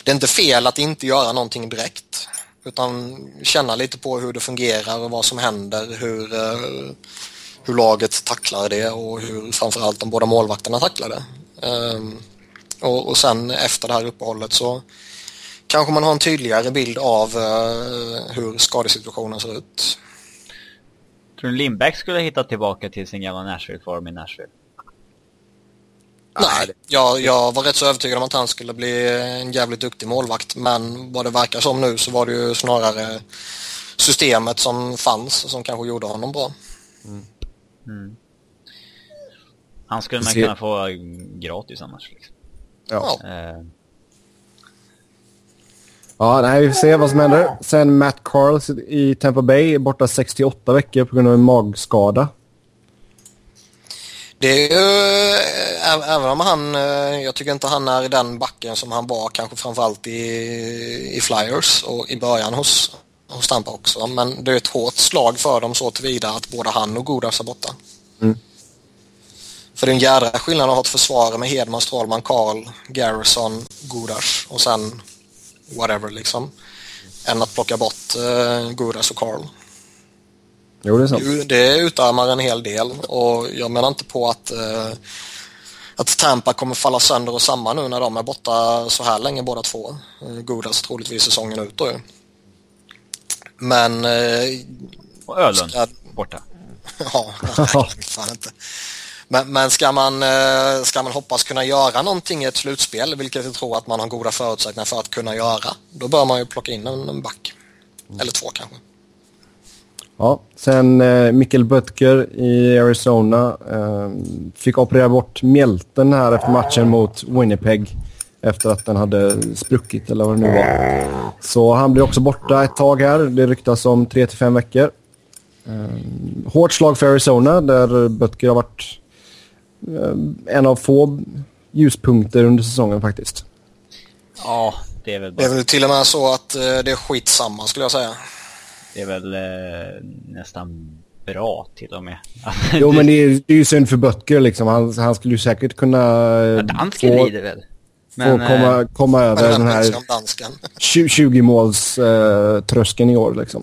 Det är inte fel att inte göra någonting direkt. Utan känna lite på hur det fungerar och vad som händer, hur, eh, hur laget tacklar det och hur framförallt de båda målvakterna tacklar det. Ehm, Och, och sen efter det här uppehållet så kanske man har en tydligare bild av eh, hur skadesituationen ser ut. Tror du Lindbäck skulle hitta tillbaka till sin gamla Nashville-form i Nashville? Nej, jag, jag var rätt så övertygad om att han skulle bli en jävligt duktig målvakt men vad det verkar som nu så var det ju snarare systemet som fanns som kanske gjorde honom bra. Han skulle man kunna få gratis annars liksom. Ja. Eh, Ja, nej, vi får se vad som händer. Sen Matt Carls i Tampa Bay är borta 68 veckor på grund av en magskada. Det är ju, äh, även om han, äh, jag tycker inte han är i den backen som han var kanske framförallt i, i Flyers och i början hos, hos Tampa också. Men det är ett hårt slag för dem så tillvida att både han och Godas är borta. Mm. För det är en jädra skillnad att ha ett försvar med Hedman, Strålman, Karl, Garrison, Godas och sen whatever liksom. Än att plocka bort uh, Godas och Karl. Jo, det är sant. Det utarmar en hel del och jag menar inte på att, uh, att Tampa kommer falla sönder och samman nu när de är borta så här länge båda två. Uh, Godas troligtvis säsongen ut då ju. Men... Uh, och Ölen ska... borta. ja, nej, fan inte. Men, men ska, man, eh, ska man hoppas kunna göra någonting i ett slutspel, vilket jag tror att man har goda förutsättningar för att kunna göra, då bör man ju plocka in en, en back. Eller två kanske. Ja, sen eh, Mikkel Böttger i Arizona eh, fick operera bort mjälten här efter matchen mot Winnipeg efter att den hade spruckit eller vad det nu var. Så han blir också borta ett tag här. Det ryktas om 3-5 veckor. Eh, hårt slag för Arizona där Böttger har varit Eh, en av få ljuspunkter under säsongen faktiskt. Ja, det är väl bara... Det är väl till och med så att eh, det är skitsamma skulle jag säga. Det är väl eh, nästan bra till och med. jo, men det är, det är ju synd för Böttger liksom. Han, han skulle ju säkert kunna... Ja, dansken få, lider väl. Men, få komma, komma över den här 20 måls eh, tröskeln i år liksom.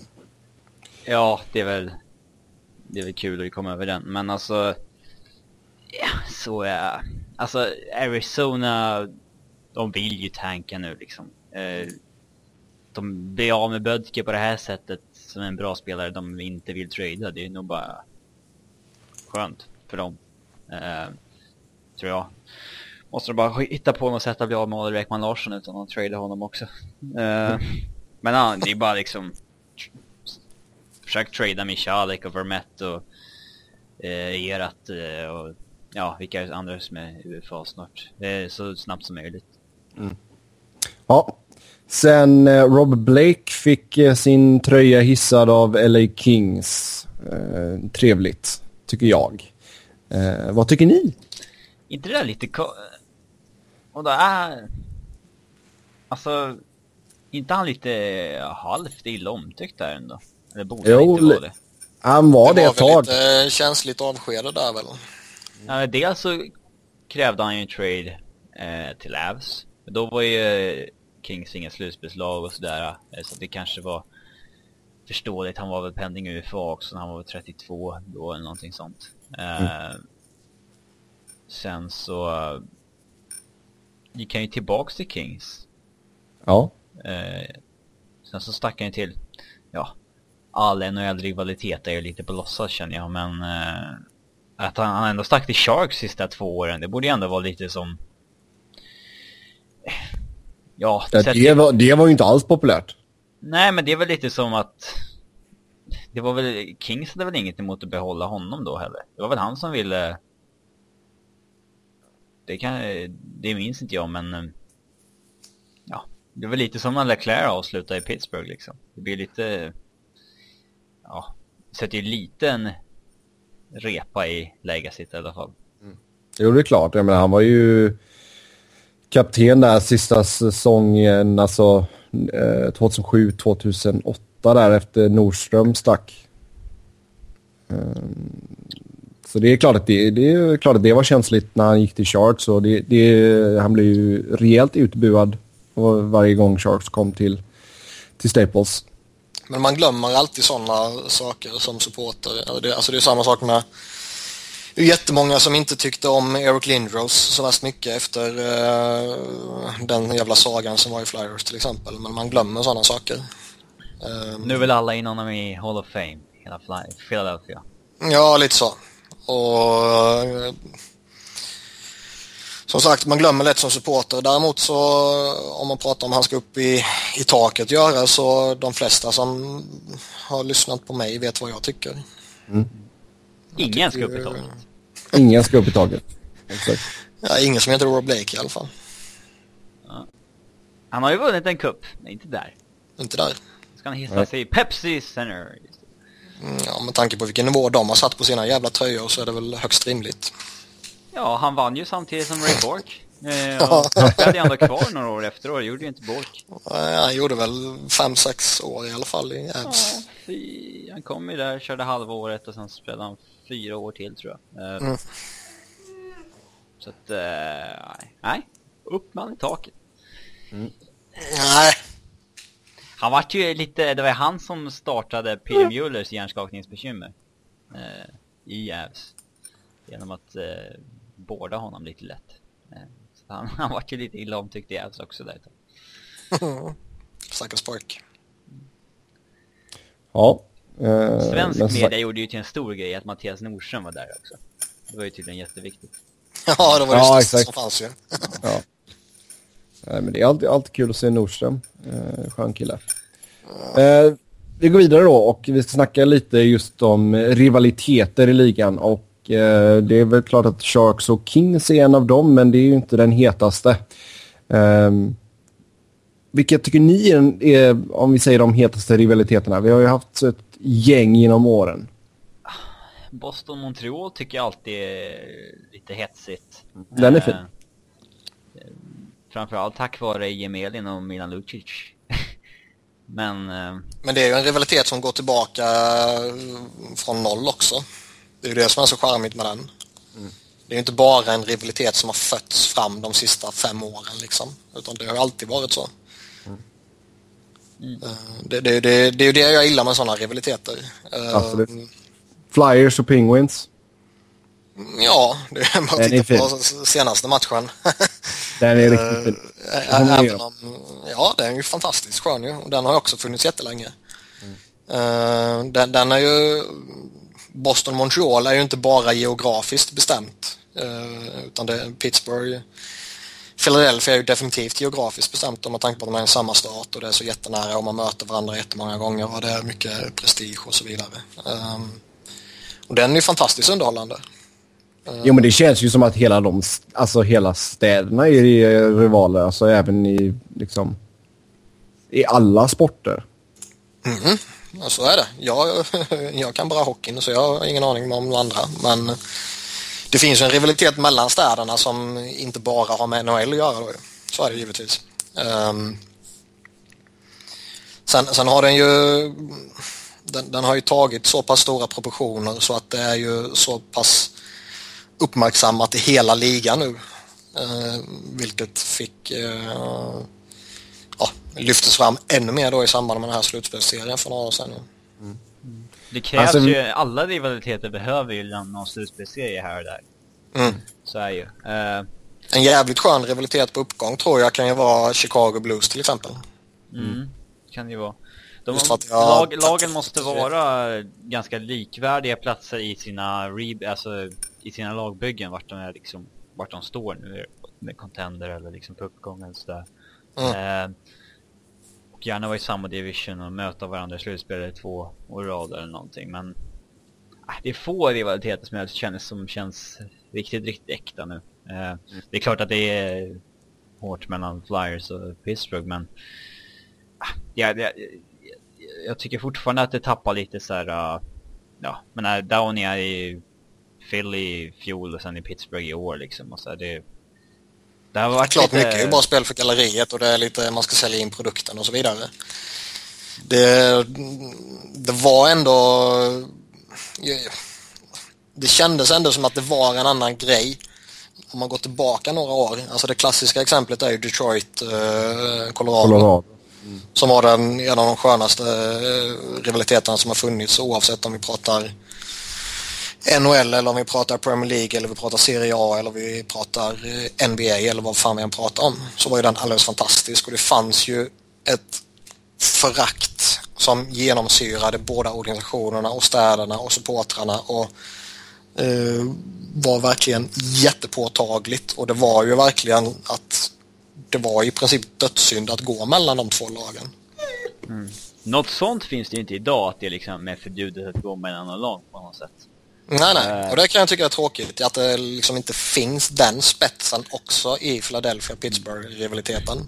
Ja, det är väl... Det är väl kul att komma över den, men alltså Ja, så ja. Alltså Arizona, de vill ju tanka nu liksom. Eh, de blir av med Bödke på det här sättet som en bra spelare de inte vill trada. Det är nog bara skönt för dem. Eh, tror jag. Måste de bara hitta på något sätt att bli av med Oliver Ekman Larsson utan att trada honom också. Eh, men ja, det är bara liksom försök trada Michalek och Vermette och eh, Erat eh, och ja, vilka andra som är UFA snart. Det så snabbt som möjligt. Mm. Ja. Sen eh, Rob Blake fick eh, sin tröja hissad av LA Kings. Eh, trevligt, tycker jag. Eh, vad tycker ni? Inte det där lite... Och det är... Alltså... Inte han lite halvt illa omtyckt där ändå? Eller borde jo, han inte vara det? Han var det, det ett tag. Det var väl lite känsligt avskedad där väl? Ja, dels så krävde han ju en trade eh, till Avs. Då var ju eh, Kings inga slutspelslag och sådär. Eh, så det kanske var förståeligt. Han var väl pending UFA också när han var 32 då eller någonting sånt. Eh, mm. Sen så gick han ju tillbaks till Kings. Ja. Eh, sen så stack han ju till, ja, all NHL-rivalitet är ju lite på låtsas känner jag, men eh, att han, han ändå stack till Sharks sista två åren, det borde ju ändå vara lite som... Ja, det, det, var, det var ju inte alls populärt. Nej, men det är väl lite som att... Det var väl... Kings hade väl inget emot att behålla honom då heller. Det var väl han som ville... Det kan... Det minns inte jag, men... Eh, ja, det var lite som när Leclerc avslutade i Pittsburgh liksom. Det blir lite... Ja, sätter ju lite en repa i Legacyt i alla fall. Mm. Jo, det är klart. Jag menar, han var ju kapten där sista säsongen, alltså eh, 2007-2008 där efter Nordström stack. Ehm, så det är klart att det, det, är klart att det var känsligt när han gick till Sharks och det, det, han blev ju rejält utbuad varje gång Sharks kom till, till Staples. Men man glömmer alltid sådana saker som supporter. Det, alltså det är samma sak med det är jättemånga som inte tyckte om Eric Lindros så värst mycket efter uh, den jävla sagan som var i Flyers till exempel. Men man glömmer sådana saker. Um, nu vill alla in honom i Hall of Fame, hela Philadelphia. Ja, lite så. Och uh, som sagt, man glömmer lätt som supporter. Däremot så om man pratar om han ska upp i, i taket göra så de flesta som har lyssnat på mig vet vad jag tycker. Mm. Ingen ska upp i taket. Ingen ska upp i taket. Exakt. Ja, ingen som heter Rob Blake i alla fall. Han har ju vunnit en cup, men inte där. Inte där. Ska han hissa sig i Pepsi Center. Mm, ja, med tanke på vilken nivå de har satt på sina jävla tröjor så är det väl högst rimligt. Ja, han vann ju samtidigt som Ray Bork. Eh, och ju ändå kvar några år efteråt, det gjorde ju inte Bork. Nej, Han gjorde väl fem sex år i alla fall i Ja, Abs. fy, han kom ju där, körde halva året och sen spelade han fyra år till tror jag. Eh, Mm. Så att, eh, nej. nej. Upp med han i taket. Nej, Han vart ju lite, det var ju han som startade Peter Muellers hjärnskakningsbekymmer. Eh, I Avs. Genom att eh, båda honom lite lätt. Eh, så han, han vart ju lite illa omtyckt i Avs också där ett tag. stackars pojk. Ja. eh, Svensk sagt- media gjorde ju till en stor grej att Mattias Nordström var där också. Det var ju tydligen jätteviktigt. Ja, det var ju Ja, det exakt. som fanns ju. Ja. Nej, men det är alltid, alltid kul att se Nordström. Eh, skön kille. Eh, vi går vidare då och vi ska snacka lite just om eh, rivaliteter i ligan. Och eh, det är väl klart att Sharks och Kings är en av dem, men det är ju inte den hetaste. Eh, vilka tycker ni är, är, om vi säger de hetaste rivaliteterna? Vi har ju haft ett gäng genom åren. Boston-Montreal tycker jag alltid är lite hetsigt. Den är fin. Framförallt tack vare Gemelin och Milan Lucic. Men, eh, Men det är ju en rivalitet som går tillbaka eh, från noll också. Det är ju det som är så charmigt med den. Det är ju inte bara en rivalitet som har fötts fram de sista fem åren liksom. Utan det har ju alltid varit så. Eh, Det, det, det, det är ju det jag gillar med sådana rivaliteter. Absolut. Flyers och Penguins. Ja, det är bara att titta på fin. senaste matchen. Den är riktigt fin. Med. Även om, ja, den är ju fantastiskt skön ju. Och Den har ju också funnits jättelänge. Eh, den, den är ju... Boston-Montreal är ju inte bara geografiskt bestämt. eh, utan det Pittsburgh... Philadelphia är ju definitivt geografiskt bestämt om man tänker på att de är i samma stat och det är så jättenära och man möter varandra jättemånga gånger och det är mycket prestige och så vidare. Ehm, och den är ju fantastiskt underhållande. Jo, men det känns ju som att hela, de, alltså, hela städerna är rivaler. Alltså även i, liksom, i alla sporter. Mm-hmm. Ja, så är det. Jag, jag kan bara hockeyn så jag har ingen aning om de andra. Men det finns ju en rivalitet mellan städerna som inte bara har med NHL att göra. Då. ju. Så är det givetvis. Um, sen, sen har den ju den, den har ju tagit så pass stora proportioner så att det är ju så pass uppmärksammat i hela ligan nu. Eh, vilket fick eh, ja, lyftes fram ännu mer då i samband med den här slutspelsserien för några år sedan. nu. det krävs Alltså, ju, alla rivaliteter behöver ju någon slutspelsserie här och där. Mm. Så är ju. Eh, En jävligt skön rivalitet på uppgång tror jag kan ju vara Chicago Blues till exempel. Mm. Kan det ju vara. De, Just att jag- lag, lagen måste vara ganska likvärdiga platser i sina re, alltså i sina lagbyggen vart de är liksom, vart de står nu med contender eller liksom på uppgång eller sådär. Mm. Eh, och gärna vara i samma division och möta varandra i slutspelet två år rad eller någonting men äh, det är få rivaliteter som jag känner som känns riktigt, riktigt äkta nu. Eh, Det är klart att det är hårt mellan Flyers och Pittsburgh men ah, jag, jag, tycker fortfarande att det tappar lite så här. Uh, ja, men när Downey är i Philly i fjol och sen i Pittsburgh i år liksom. Och så här, det, det har varit Klart lite... mycket är bara spel för galleriet och det är lite man ska sälja in produkten och så vidare. Det, det var ändå... Det kändes ändå som att det var en annan grej om man går tillbaka några år. Alltså det klassiska exemplet är ju Detroit, eh, Colorado. Colorado. Som var den, en av de skönaste eh, rivaliteterna som har funnits oavsett om vi pratar NHL eller om vi pratar Premier League eller vi pratar Serie A eller vi pratar eh, NBA eller vad fan vi än pratar om. Så var ju den alldeles fantastisk och det fanns ju ett förakt som genomsyrade båda organisationerna och städerna och supportrarna och eh, var verkligen jättepåtagligt och det var ju verkligen att det var i princip dödssynd att gå mellan de två lagen. Något sånt finns det ju inte idag att det liksom är förbjudet att gå mellan någon lag på något sätt. Nej, nej. Eh. Och det kan jag tycka är tråkigt. Att det liksom inte finns den spetsen också i Philadelphia-Pittsburgh-rivaliteten.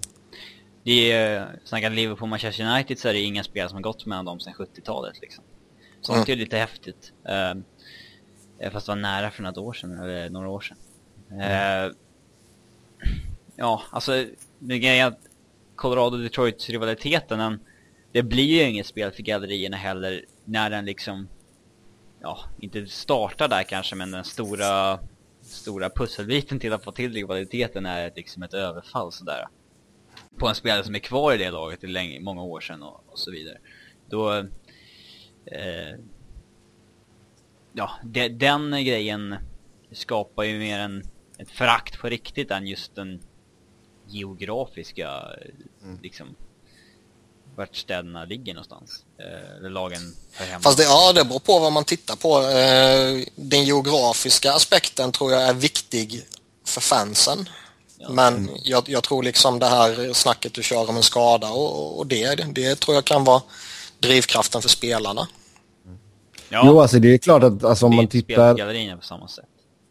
det är, snackar Liverpool Manchester United så är det inga spel som har gått mellan dem sedan 70-talet liksom. Sånt mm. är lite häftigt. Uh, fast det var nära för några år sedan, eller några år sedan. Mm. Ja, alltså, det grejen att Colorado-Detroit-rivaliteten, det blir ju inget spel för gallerierna heller när den liksom, ja, inte startar där kanske, men den stora, stora pusselbiten till att få till rivaliteten är liksom ett överfall sådär. På en spelare som är kvar i det laget i länge, många år sedan och, och så vidare. Då, eh, ja, de, den grejen skapar ju mer en, ett förakt på riktigt än just den geografiska, mm. liksom, vart städerna ligger någonstans. Eh, eller lagen hör hemma. Fast det, ja, det beror på vad man tittar på. Eh, den geografiska aspekten tror jag är viktig för fansen. Ja. Men mm. jag, jag, tror liksom det här snacket du kör om en skada och, och det, det tror jag kan vara drivkraften för spelarna. Ja. Jo, alltså det är klart att alltså, om man tittar... på samma sätt.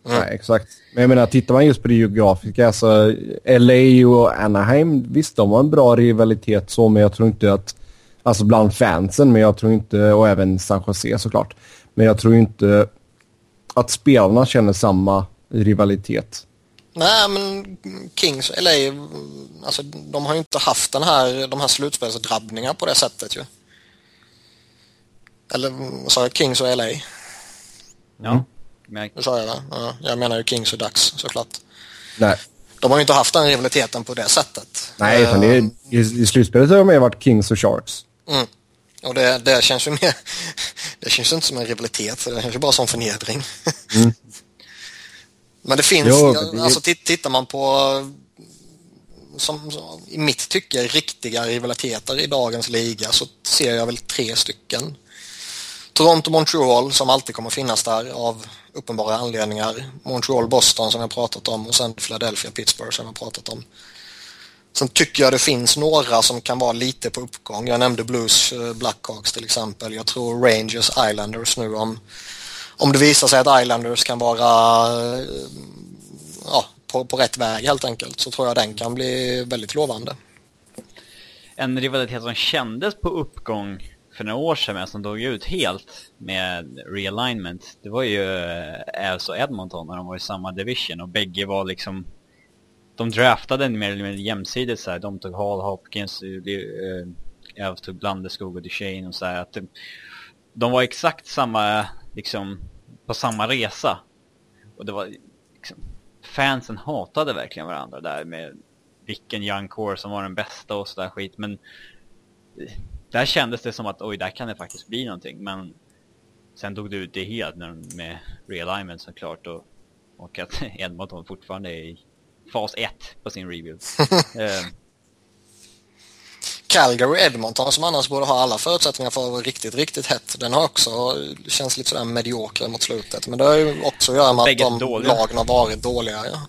Mm. Nej, exakt. Men jag menar, tittar man just på det geografiska, alltså LA och Anaheim, visst de har en bra rivalitet så, men jag tror inte att, alltså bland fansen, men jag tror inte, och även San Jose såklart, men jag tror inte att spelarna känner samma rivalitet. Nej, men Kings och LA, alltså de har ju inte haft den här, de här slutspelsdrabbningarna på det sättet ju. Eller vad sa jag, Kings och LA? Ja. Men... Det sa jag va? Ja, jag menar ju Kings och Ducks såklart. Nej. De har ju inte haft den rivaliteten på det sättet. Nej, utan det är, ehm. i, i slutspelet har de mer varit Kings och Sharks. Mm. Och det, det känns ju mer... Det känns ju inte som en rivalitet, det känns ju bara som förnedring. Mm. Men det finns, jo, det... alltså tittar man på som, som, i mitt tycke riktiga rivaliteter i dagens liga så ser jag väl tre stycken. Toronto-Montreal som alltid kommer finnas där av uppenbara anledningar. Montreal-Boston som jag pratat om och sen Philadelphia-Pittsburgh som jag pratat om. Sen tycker jag det finns några som kan vara lite på uppgång. Jag nämnde Blues eh, Blackhawks till exempel. Jag tror Rangers Islanders nu om, om det visar sig att Islanders kan vara eh, ja, på, på rätt väg helt enkelt så tror jag den kan bli väldigt lovande. En rivalitet som kändes på uppgång för några år sedan men som dog ut helt med realignment. Det var ju eh, Avs och Edmonton när de var i samma division och bägge var liksom de draftade mer eller mindre jämsides så här. De tog Hall, Hopkins, eh, Avs eh, tog Blandeskog och Duchene och så här. Att de, de var exakt samma, liksom, på samma resa. Och det var liksom, fansen hatade verkligen varandra där med vilken young core som var den bästa och sådär skit. Men där kändes det som att oj, där kan det faktiskt bli någonting. Men sen dog det ut det helt med realignment såklart och, och att Edmonton fortfarande är i fas 1 på sin rebuild. uh, Calgary Edmonton som annars borde ha alla förutsättningar för att vara riktigt, riktigt hett. Den har också känns lite sådär medioker mot slutet. Men det har ju också att göra med Bägge att de dåliga. lagen har varit dåliga. Ja.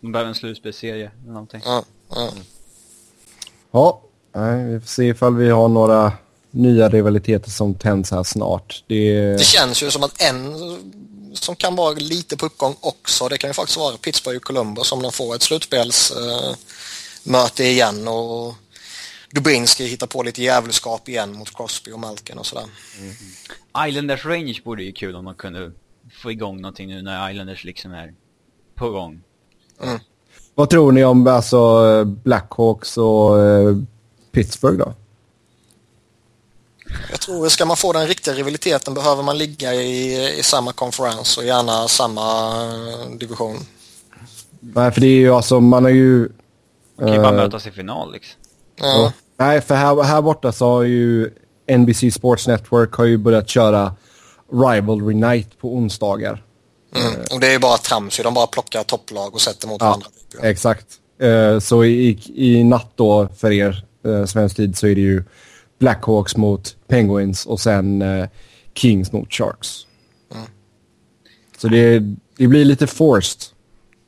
De behöver en slutspelsserie eller någonting. Ja, ja. ja, Nej, vi får se ifall vi har några nya rivaliteter som tänds här snart. Det, det känns ju som att en som kan vara lite på uppgång också, det kan ju faktiskt vara Pittsburgh och Columbus om de får ett slutspelsmöte uh, igen och Dubinski hittar på lite djävulskap igen mot Crosby och Malkin och sådär. Mm. Islanders Rangers borde ju kul om de kunde få igång någonting nu när Islanders liksom är på gång. Mm. Vad tror ni om alltså Blackhawks och uh, Pittsburgh då? Jag tror ska man få den riktiga rivaliteten behöver man ligga i, i samma konferens och gärna samma eh, division. Nej, för det är ju alltså, man har ju... Man kan ju bara äh, mötas i final liksom. Ja. Nej, för här, här borta så har ju NBC Sports Network har ju börjat köra Rivalry Night på onsdagar. Mm. Och det är ju bara trams De bara plockar topplag och sätter mot ja, varandra. Exakt. Uh, så i, i natt då för er eh, svensk tid så är det ju Blackhawks mot Penguins och sen eh, Kings mot Sharks. Mm. Så det, det blir lite forced.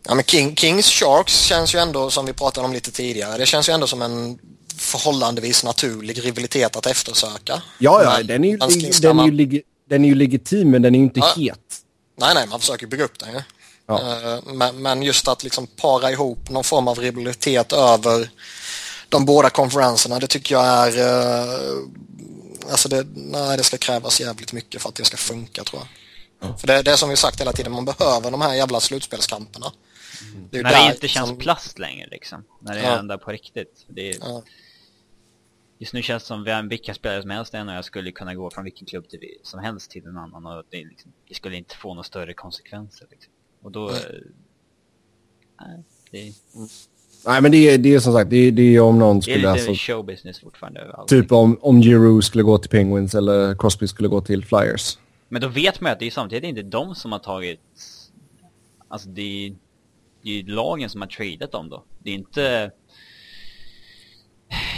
Ja, men King, Kings Sharks känns ju ändå som vi pratade om lite tidigare. Det känns ju ändå som en förhållandevis naturlig rivalitet att eftersöka. Ja, ja, den är, ju, den, är ju, den är ju legitim men den är ju inte ja. het. Nej, nej, man försöker bygga upp den ju. Ja. Men, men just att liksom para ihop någon form av rivalitet över de båda konferenserna, det tycker jag är... Uh, alltså det, nej, det ska krävas jävligt mycket för att det ska funka tror jag. Mm. För det, det är som vi sagt hela tiden, man behöver de här jävla slutspelskamperna. Mm. Det när det inte känns som... plast längre liksom. När det är ja. ända på riktigt. Det är... ja. Just nu känns det som vilka spelare som helst än och jag skulle kunna gå från vilken klubb till, som helst till en annan och det, liksom, det skulle inte få några större konsekvenser. Liksom. Och då... Mm. nej, det... Nej men det är, det är som sagt, det är, det är om någon skulle... Det är lite alltså, showbusiness fortfarande överallt. Typ om, om Giroux skulle gå till Penguins eller Crosby skulle gå till Flyers. Men då vet man ju att det är samtidigt inte de som har tagit... Alltså det är, det är lagen som har tradat dem då. Det är inte...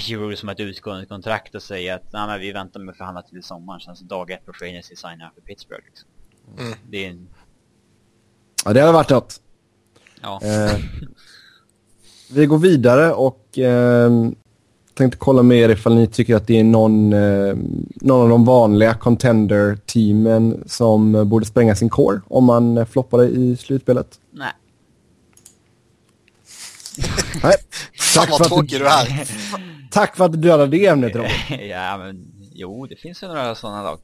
Giroux som har ett utgående kontrakt och säger att Nej, men vi väntar med att förhandla till sommaren. Sen så dag ett på free signar för Pittsburgh. Liksom. Mm. Det är en... Ja, det hade varit något. Ja. Eh, vi går vidare och eh, tänkte kolla med er ifall ni tycker att det är någon, eh, någon av de vanliga contender-teamen som borde spränga sin core om man floppade i slutspelet. Nej. Nej. Tack vad tråkig du är. Tack för att du dödade det ämnet Robin. ja, men jo, det finns ju några sådana lag.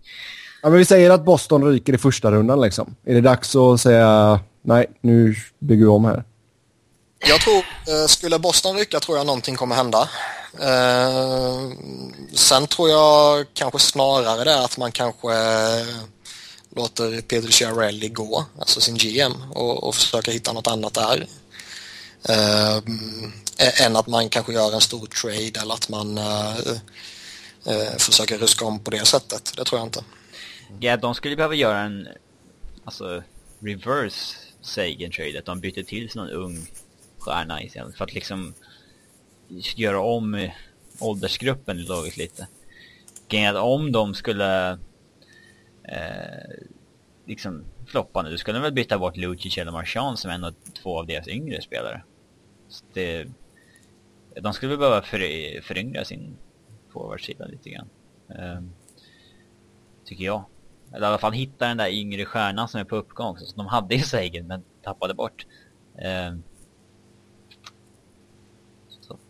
Ja, men vi säger att Boston ryker i första rundan liksom. Är det dags att säga nej, nu bygger vi om här? Jag tror, eh, skulle Boston rycka tror jag någonting kommer hända. Eh, sen tror jag kanske snarare det att man kanske eh, låter Peter Chiarelli gå, alltså sin GM, och, och försöka hitta något annat där. Än att man kanske gör en stor trade eller att man försöker ruska om på det sättet. Det tror jag inte. Ja, de skulle behöva göra en alltså reverse Sagan trade, att de byter till sig någon ung är nice igen. för att liksom göra om åldersgruppen i laget lite. Grejen om de skulle eh, liksom floppa nu, skulle de väl byta bort Lucic eller Marchand som en av två av deras yngre spelare. Så det, de skulle väl behöva för, föryngra sin forwardsida lite grann. Eh, tycker jag. Eller i alla fall hitta den där yngre stjärnan som är på uppgång. Så de hade ju Sagan men tappade bort. Eh,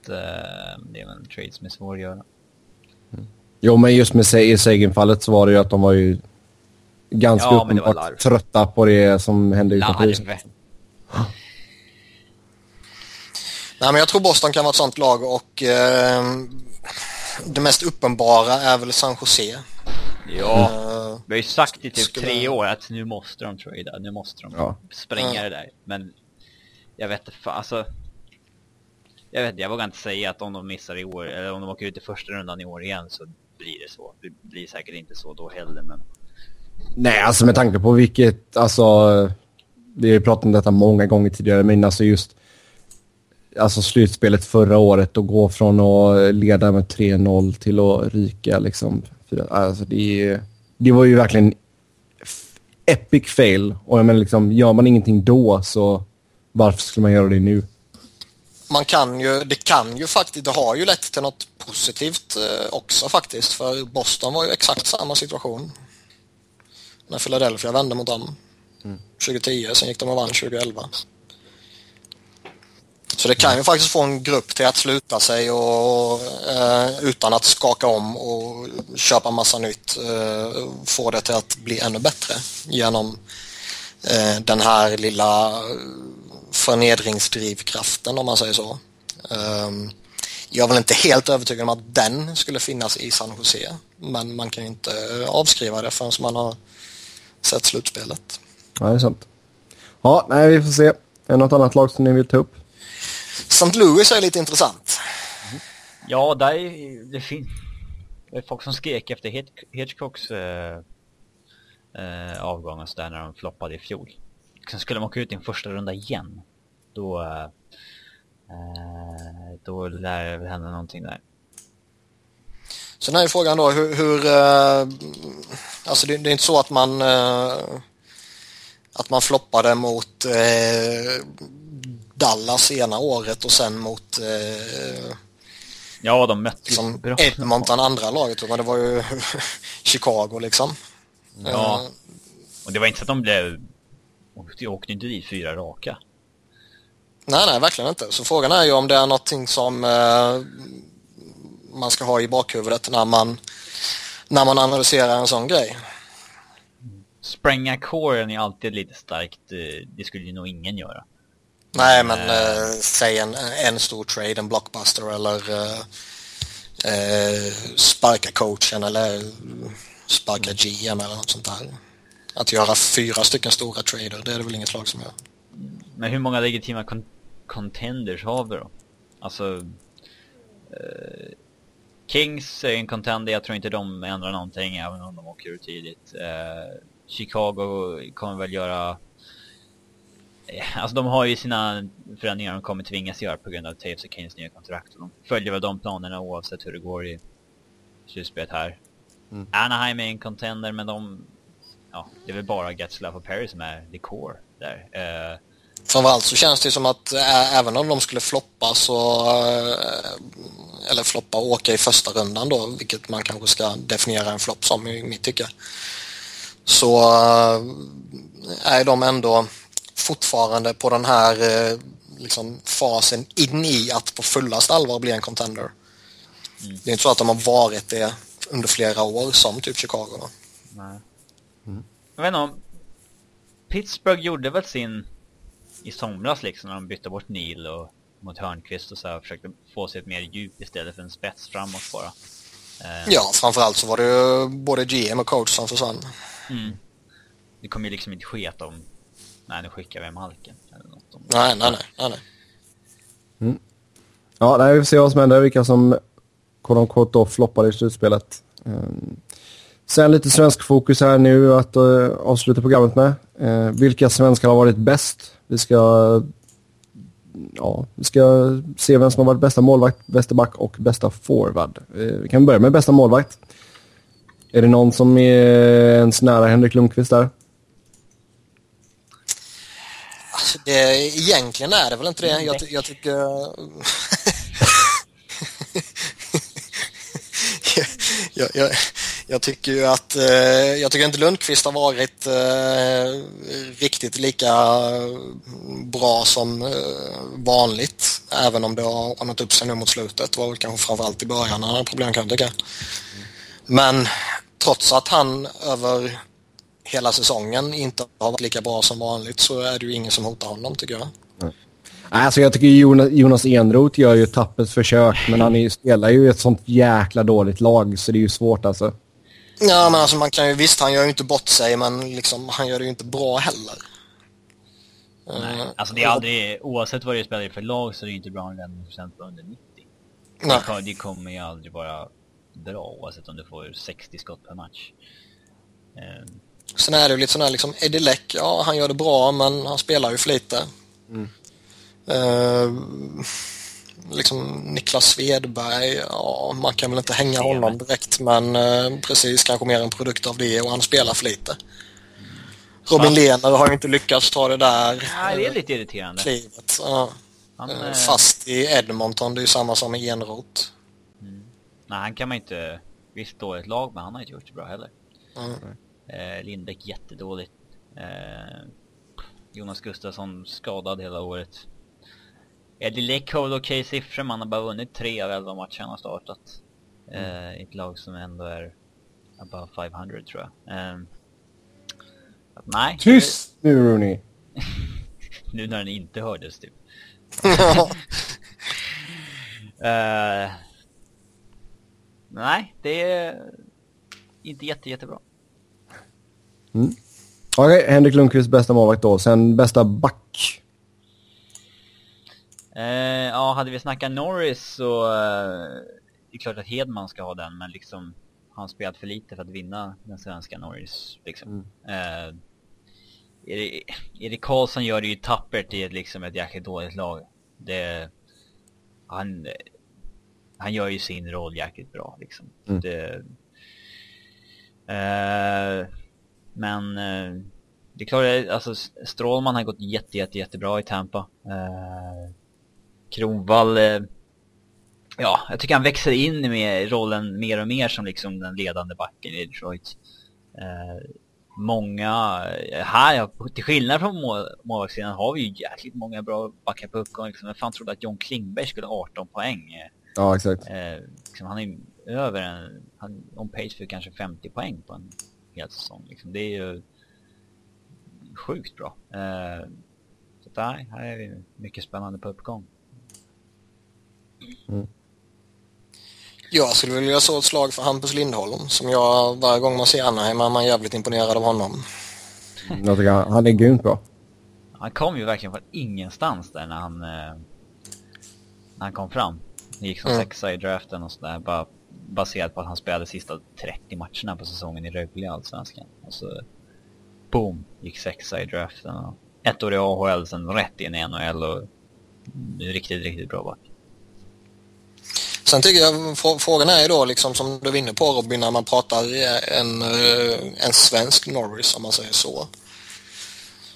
det är en trade som är svår att göra. Mm. Jo, men just med Sagan-fallet så var det ju att de var ju ganska ja, uppenbart trötta på det som hände utanför isen. Nej, men jag tror Boston kan vara ett sånt lag och eh, det mest uppenbara är väl San Jose. Ja, uh, vi har ju sagt i typ skulle... tre år att nu måste de trada, nu måste de ja. spränga ja. det där. Men jag vet inte, alltså jag vet jag vågar inte säga att om de missar i år, eller om de åker ut i första rundan i år igen så blir det så. Det blir säkert inte så då heller, men... Nej, alltså med tanke på vilket, alltså... Vi har ju pratat om detta många gånger tidigare, men alltså just... Alltså slutspelet förra året och gå från att leda med 3-0 till att ryka liksom. Alltså det, det var ju verkligen epic fail. Och jag menar liksom, gör man ingenting då så varför skulle man göra det nu? Man kan ju, det kan ju faktiskt, det har ju lett till något positivt eh, också faktiskt. För Boston var ju exakt samma situation. När Philadelphia vände mot dem. Mm. 2010, sen gick de och vann 2011. Så det kan ju faktiskt få en grupp till att sluta sig och, eh, utan att skaka om och köpa massa nytt. Eh, få det till att bli ännu bättre genom eh, den här lilla förnedringsdrivkraften om man säger så. Ehm, jag är väl inte helt övertygad om att den skulle finnas i San Jose men man kan ju inte avskriva det förrän man har sett slutspelet. Ja, det är sant. Ja, nej, vi får se. Är det något annat lag som ni vill ta upp? St. Louis är lite intressant. Ja, där är, det finns det är folk som skrek efter Hitchcocks äh, äh, avgång och sådär när de floppade i fjol. Sen skulle de åka ut i en första runda igen. Då... Eh, då lär det hända någonting där. Sen är ju frågan då hur... hur eh, alltså det, det, är inte så att man... Eh, att man floppade mot eh, Dallas ena året och sen mot... Eh, ja, de mötte liksom Edmonton andra laget. Men det var ju Chicago liksom. Ja. Och det var inte så att de blev och åkte inte dit fyra raka. Nej, nej, verkligen inte. Så frågan är ju om det är någonting som... Eh, man ska ha i bakhuvudet när man, när man analyserar en sån grej. Spränga kåren är alltid lite starkt, eh, det skulle ju nog ingen göra. Nej, men eh, säg en, en stor trade, en blockbuster eller eh, eh, sparka coachen eller sparka GM eller något sånt där. Att göra fyra stycken stora trader, det är det väl inget lag som gör. Men hur många legitima con contenders har vi då? Alltså... Eh, Kings är en contender, jag tror inte de ändrar någonting även om de åker ur tidigt. Eh, Chicago kommer väl göra... Eh, alltså de har ju sina förändringar de kommer tvingas göra på grund av Taves och Kings nya kontrakt. Och de följer väl de planerna oavsett hur det går i slutspelet här. Mm. Anaheim är en contender men de... Ja, det är väl bara Getzlaff och Perry som är the core där. Uh, Framförallt så känns det som att äh, även om de skulle floppa så äh, eller floppa och åka i första rundan då, vilket man kanske ska definiera en flopp som i mitt tycke. Så äh, är de ändå fortfarande på den här liksom, fasen in i att på fullast allvar bli en contender. Mm. Det är inte så att de har varit det under flera år som typ Chicago. Då. Nej. Jag vet inte om Pittsburgh gjorde väl sin i somras liksom när de bytte bort Neil och mot Hörnqvist och så här, försökte få sig ett mer djup istället för en spets framåt bara. Eh. Ja, framförallt så var det ju både GM och coach som försvann. Mm. Det kommer ju liksom inte ske att de, nej nu skickar vi Malken eller något. Om nej, nej, nej, nej, nej. Mm. Ja, nej, vi får se vad som händer, vilka som quote då floppade i slutspelet. Um, sen lite svensk fokus här nu att uh, avsluta programmet med. Uh, vilka svenskar har varit bäst? Vi ska, ja, vi ska se vem som har varit bästa målvakt, bästa back och bästa forward. Eh, vi kan börja med bästa målvakt. Är det någon som är ens nära Henrik Lundqvist där? Alltså det, egentligen är det väl inte det. Jag, jag tycker... jag, jag, jag tycker ju att eh, jag tycker inte Lundqvist har varit eh, riktigt lika bra som eh, vanligt. Även om det har ordnat upp sig nu mot slutet. Det var väl kanske framförallt i början han hade problem kan jag tycka. Men trots att han över hela säsongen inte har varit lika bra som vanligt så är det ju ingen som hotar honom tycker jag. Alltså jag tycker Jonas, Jonas Enroth gör ju ett tappert försök men han är, spelar ju ett sånt jäkla dåligt lag så det är ju svårt alltså. Ja, men alltså man kan ju, visst han gör ju inte bort sig men liksom, han gör det ju inte bra heller. Nej, alltså det är aldrig, oavsett vad du spelar i för lag så är det ju inte bra om du procent på under 90. Nej. Det, det kommer ju aldrig vara bra oavsett om du får 60 skott per match. Um. Sen är det ju lite sån här liksom, Eddie Leck, ja han gör det bra men han spelar ju för lite. Mm. Uh, liksom Niklas Svedberg, ja, man kan väl inte hänga honom direkt men eh, precis kanske mer en produkt av det och han spelar för lite. Robin Lehner har ju inte lyckats ta det där. Nej, det är lite irriterande. Klivet. Ja. Han, eh, Fast i Edmonton, det är ju samma som i Enroth. Mm. Nej, han kan man inte... Visst dåligt lag, men han har inte gjort det bra heller. Mm. Eh, Lindbäck jättedåligt. Eh, Jonas Gustafsson skadad hela året. Eddie Leck har väl okej siffror, man har bara vunnit tre av elva matcher han har startat. Mm. Uh, ett lag som ändå är above 500 tror jag. Um, att, nej. Tyst nu Rooney! nu när den inte hördes typ. uh, nej, det är inte jätte, jättebra. Mm. Okej, okay, Henrik Lundqvist bästa målvakt då. Sen bästa back. Eh, ja, hade vi snackat Norris så eh, det är klart att Hedman ska ha den, men liksom han spelat för lite för att vinna den svenska Norris. Liksom. Mm. Eh, Erik Karlsson gör det ju tappert i ett, liksom, ett jäkligt dåligt lag. Det, han, han gör ju sin roll jäkligt bra liksom. Mm. Det, eh, men eh, det är klart, alltså Strålman har gått jätte, jätte, jättebra i Tampa. Eh, Kronvall, eh, ja, jag tycker han växer in i rollen mer och mer som liksom den ledande backen i Detroit. Eh, många, eh, här, till skillnad från mål, målvaktssidan har vi ju jäkligt många bra backar på uppgång. Liksom. Jag fan trodde att John Klingberg skulle ha 18 poäng. Ja, exakt. Eh, liksom, han är över en, han, on pace för kanske 50 poäng på en hel säsong. Liksom. Det är ju sjukt bra. Eh, så där, här är det mycket spännande på uppgång. Mm. Jag skulle vilja slå ett slag för Hampus Lindholm som jag varje gång man ser Anaheim är man jävligt imponerad av honom. Jag tycker han, han är grymt bra. Han kom ju verkligen från ingenstans där när han, eh, när han kom fram. Han gick som mm. sexa i draften och sådär. Bara baserat på att han spelade sista 30 matcherna på säsongen i Rögle i Allsvenskan. Och så boom, gick sexa i draften. Och ett år i AHL, sen rätt in i NHL och riktigt, riktigt bra back. Sen tycker jag frågan är ju då liksom som du vinner på Robin när man pratar eh, en, eh, en svensk Norris om man säger så.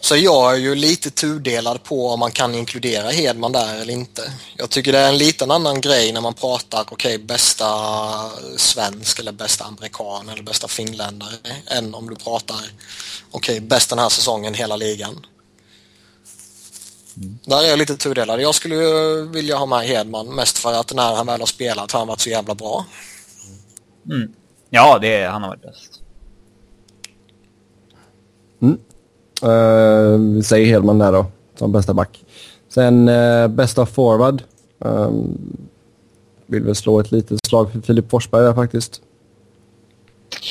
Så jag är ju lite tudelad på om man kan inkludera Hedman där eller inte. Jag tycker det är en liten annan grej när man pratar okej okay, bästa svensk eller bästa amerikan eller bästa finländare än om du pratar okej okay, bäst den här säsongen hela ligan. Mm. Där är jag lite tudelad. Jag skulle vilja ha med Hedman mest för att när han väl har spelat har han varit så jävla bra. Mm. Ja, det är, han har varit bäst. Mm. Uh, säger Hedman där då, som bästa back. Sen uh, bästa forward. Um, vill väl slå ett litet slag för Filip Forsberg där faktiskt.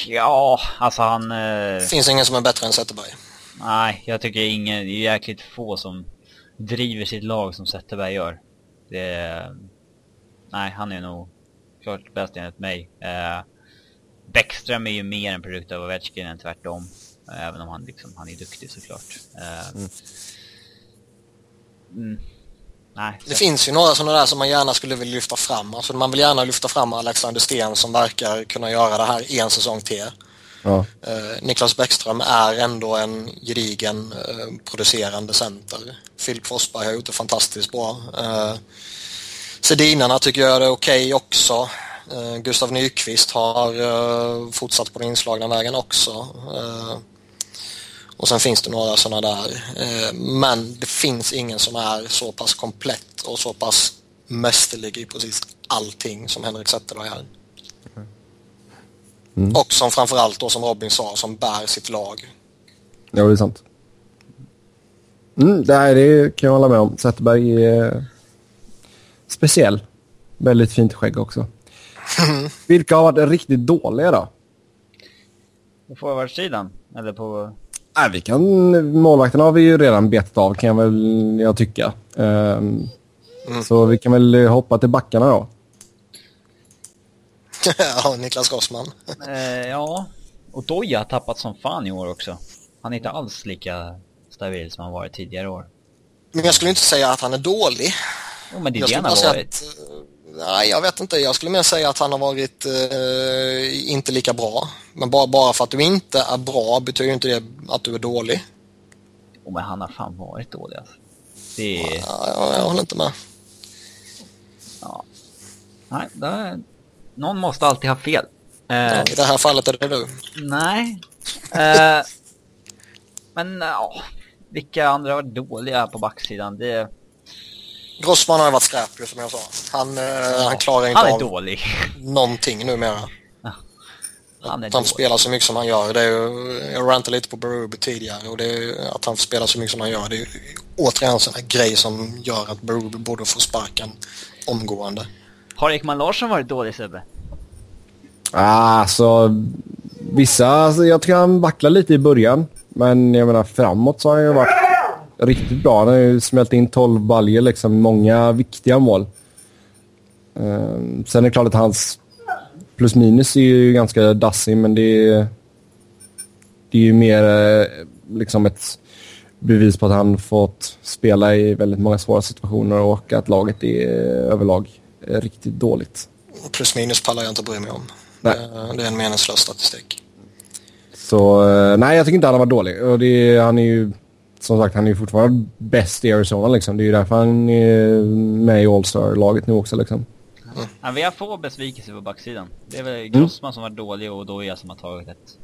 Ja, alltså han... Uh... Finns ingen som är bättre än Zetterberg. Nej, jag tycker ingen, det är jäkligt få som driver sitt lag som Zetterberg gör. Det är, nej, han är nog klart bäst enligt mig. Eh, Bäckström är ju mer en produkt av Ovechkin än tvärtom. Även om han, liksom, han är duktig såklart. Eh, mm. Mm, nej, det finns ju några sådana där som man gärna skulle vilja lyfta fram. Alltså man vill gärna lyfta fram Alexander Sten som verkar kunna göra det här en säsong till. Ja. Eh, Niklas Bäckström är ändå en gedigen eh, producerande center. Filip Forsberg har gjort det fantastiskt bra. Eh, Sedinarna tycker jag är okej okay också. Gustav Nyqvist har fortsatt på den inslagna vägen också. Och sen finns det några sådana där. Men det finns ingen som är så pass komplett och så pass mästerlig i precis allting som Henrik Zetterberg är. Mm. Och som framförallt då som Robin sa, som bär sitt lag. Ja, det är sant. Mm, det, här, det kan jag hålla med om. Zetterberg är speciell. Väldigt fint skägg också. Mm. Vilka har varit riktigt dåliga då? På forwardsidan? Eller på... Nej, vi kan... Målvakterna har vi ju redan betat av kan jag väl jag tycka. Um, mm. Så vi kan väl hoppa till backarna då. ja, Niklas Rossman. eh, ja, och Doja har tappat som fan i år också. Han är inte alls lika stabil som han varit tidigare år. Men jag skulle inte säga att han är dålig. Jo, men det är det han har varit. Eh, nej, jag vet inte. Jag skulle mer säga att han har varit eh, inte lika bra. Men bara, bara för att du inte är bra betyder inte det att du är dålig. Jo, men han har fan varit dålig alltså. Det är... Ja, jag, jag håller inte med. Ja. Nej, det är någon måste alltid ha fel. Ja, I det här fallet är det du. Nej. Uh, men ja, vilka andra har varit dåliga på backsidan? Det... Grossman har varit skräp som jag sa. Han, uh, han klarar inte han är av dålig. någonting numera. Han, att han spelar så mycket som han gör. Det är ju, jag rantade lite på Berube tidigare och det är, att han spelar så mycket som han gör. Det är återigen en sån här grej som gör att Berube borde få sparken omgående. Har Ekman Larsson varit dålig Sebbe? Ah, alltså, vissa, alltså, jag tycker han vacklade lite i början. Men jag menar framåt så har han ju varit riktigt bra. Han har ju smält in 12 baljer liksom. Många viktiga mål. Um, sen är det klart att hans plus minus är ju ganska dassig men det är, det är ju mer eh, liksom ett bevis på att han fått spela i väldigt många svåra situationer och att laget är överlag riktigt dåligt. Plus minus pallar jag inte bry mig om. Nej. Det är en meningslös statistik. Så eh, nej, jag tycker inte han har varit dålig. Och det, han är ju, som sagt, han är ju fortfarande bäst i Arizona liksom. Det är ju därför han är med i All-Star-laget nu också liksom. Mm. Ja, vi har få besvikelser på backsidan. Det är väl Grossman mm. som var dålig och Doja som har tagit ett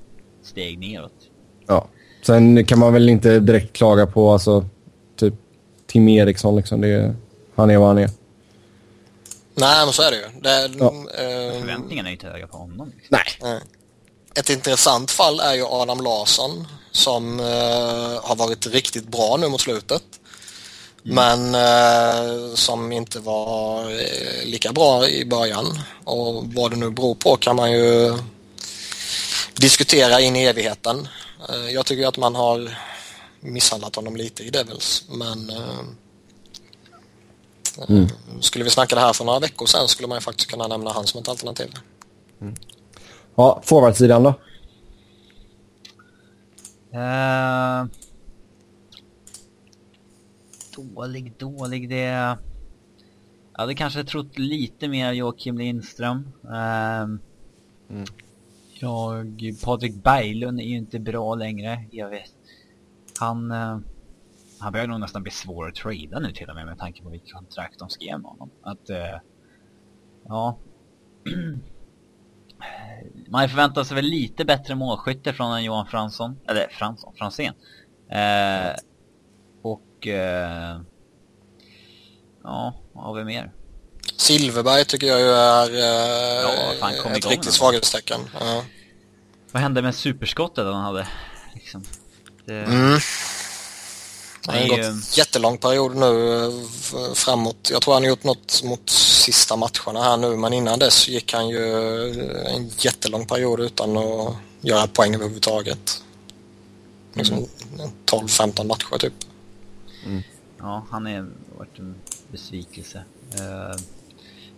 steg neråt. Ja. Sen kan man väl inte direkt klaga på alltså, typ Tim Eriksson liksom. Det, han är vad han är. Nej, men så är det ju. Det, Ja. eh, Förväntningarna är ju inte höga på honom. Liksom. Nej. Ett intressant fall är ju Adam Larsson som eh, har varit riktigt bra nu mot slutet. Men eh, som inte var eh, lika bra i början. Och vad det nu beror på kan man ju diskutera in i evigheten. Eh, jag tycker att man har misshandlat honom lite i Devils. Men eh, Mm. eh, skulle vi snacka det här för några veckor sedan skulle man ju faktiskt kunna nämna han som ett alternativ. Ja, forwardsidan då? Eh, dålig, dålig. Det... Jag hade kanske trott lite mer Joakim Lindström. Ehm, Jag, Patrik Berglund är ju inte bra längre. Jag vet. Han, eh, han börjar nog nästan bli svår att trada nu till och med med tanke på vilket kontrakt de skrev med honom. Att, eh, ja. Man förväntar sig väl lite bättre målskytte från en Johan Fransson, eller Fransson, Franzén. Eh, och... Eh, ja, vad har vi mer? Silverberg tycker jag ju är Ja, eh, fan, kom ett riktigt svaghetstecken. Ja. Vad hände med superskottet han hade? Liksom. Det, Mm. Det har gått en jättelång period nu eh, framåt. Jag tror han har gjort något mot sista matcherna här nu men innan dess gick han ju eh, en jättelång period utan att göra poäng överhuvudtaget. Liksom 12-15 matcher typ. Ja, han har varit en besvikelse. Uh,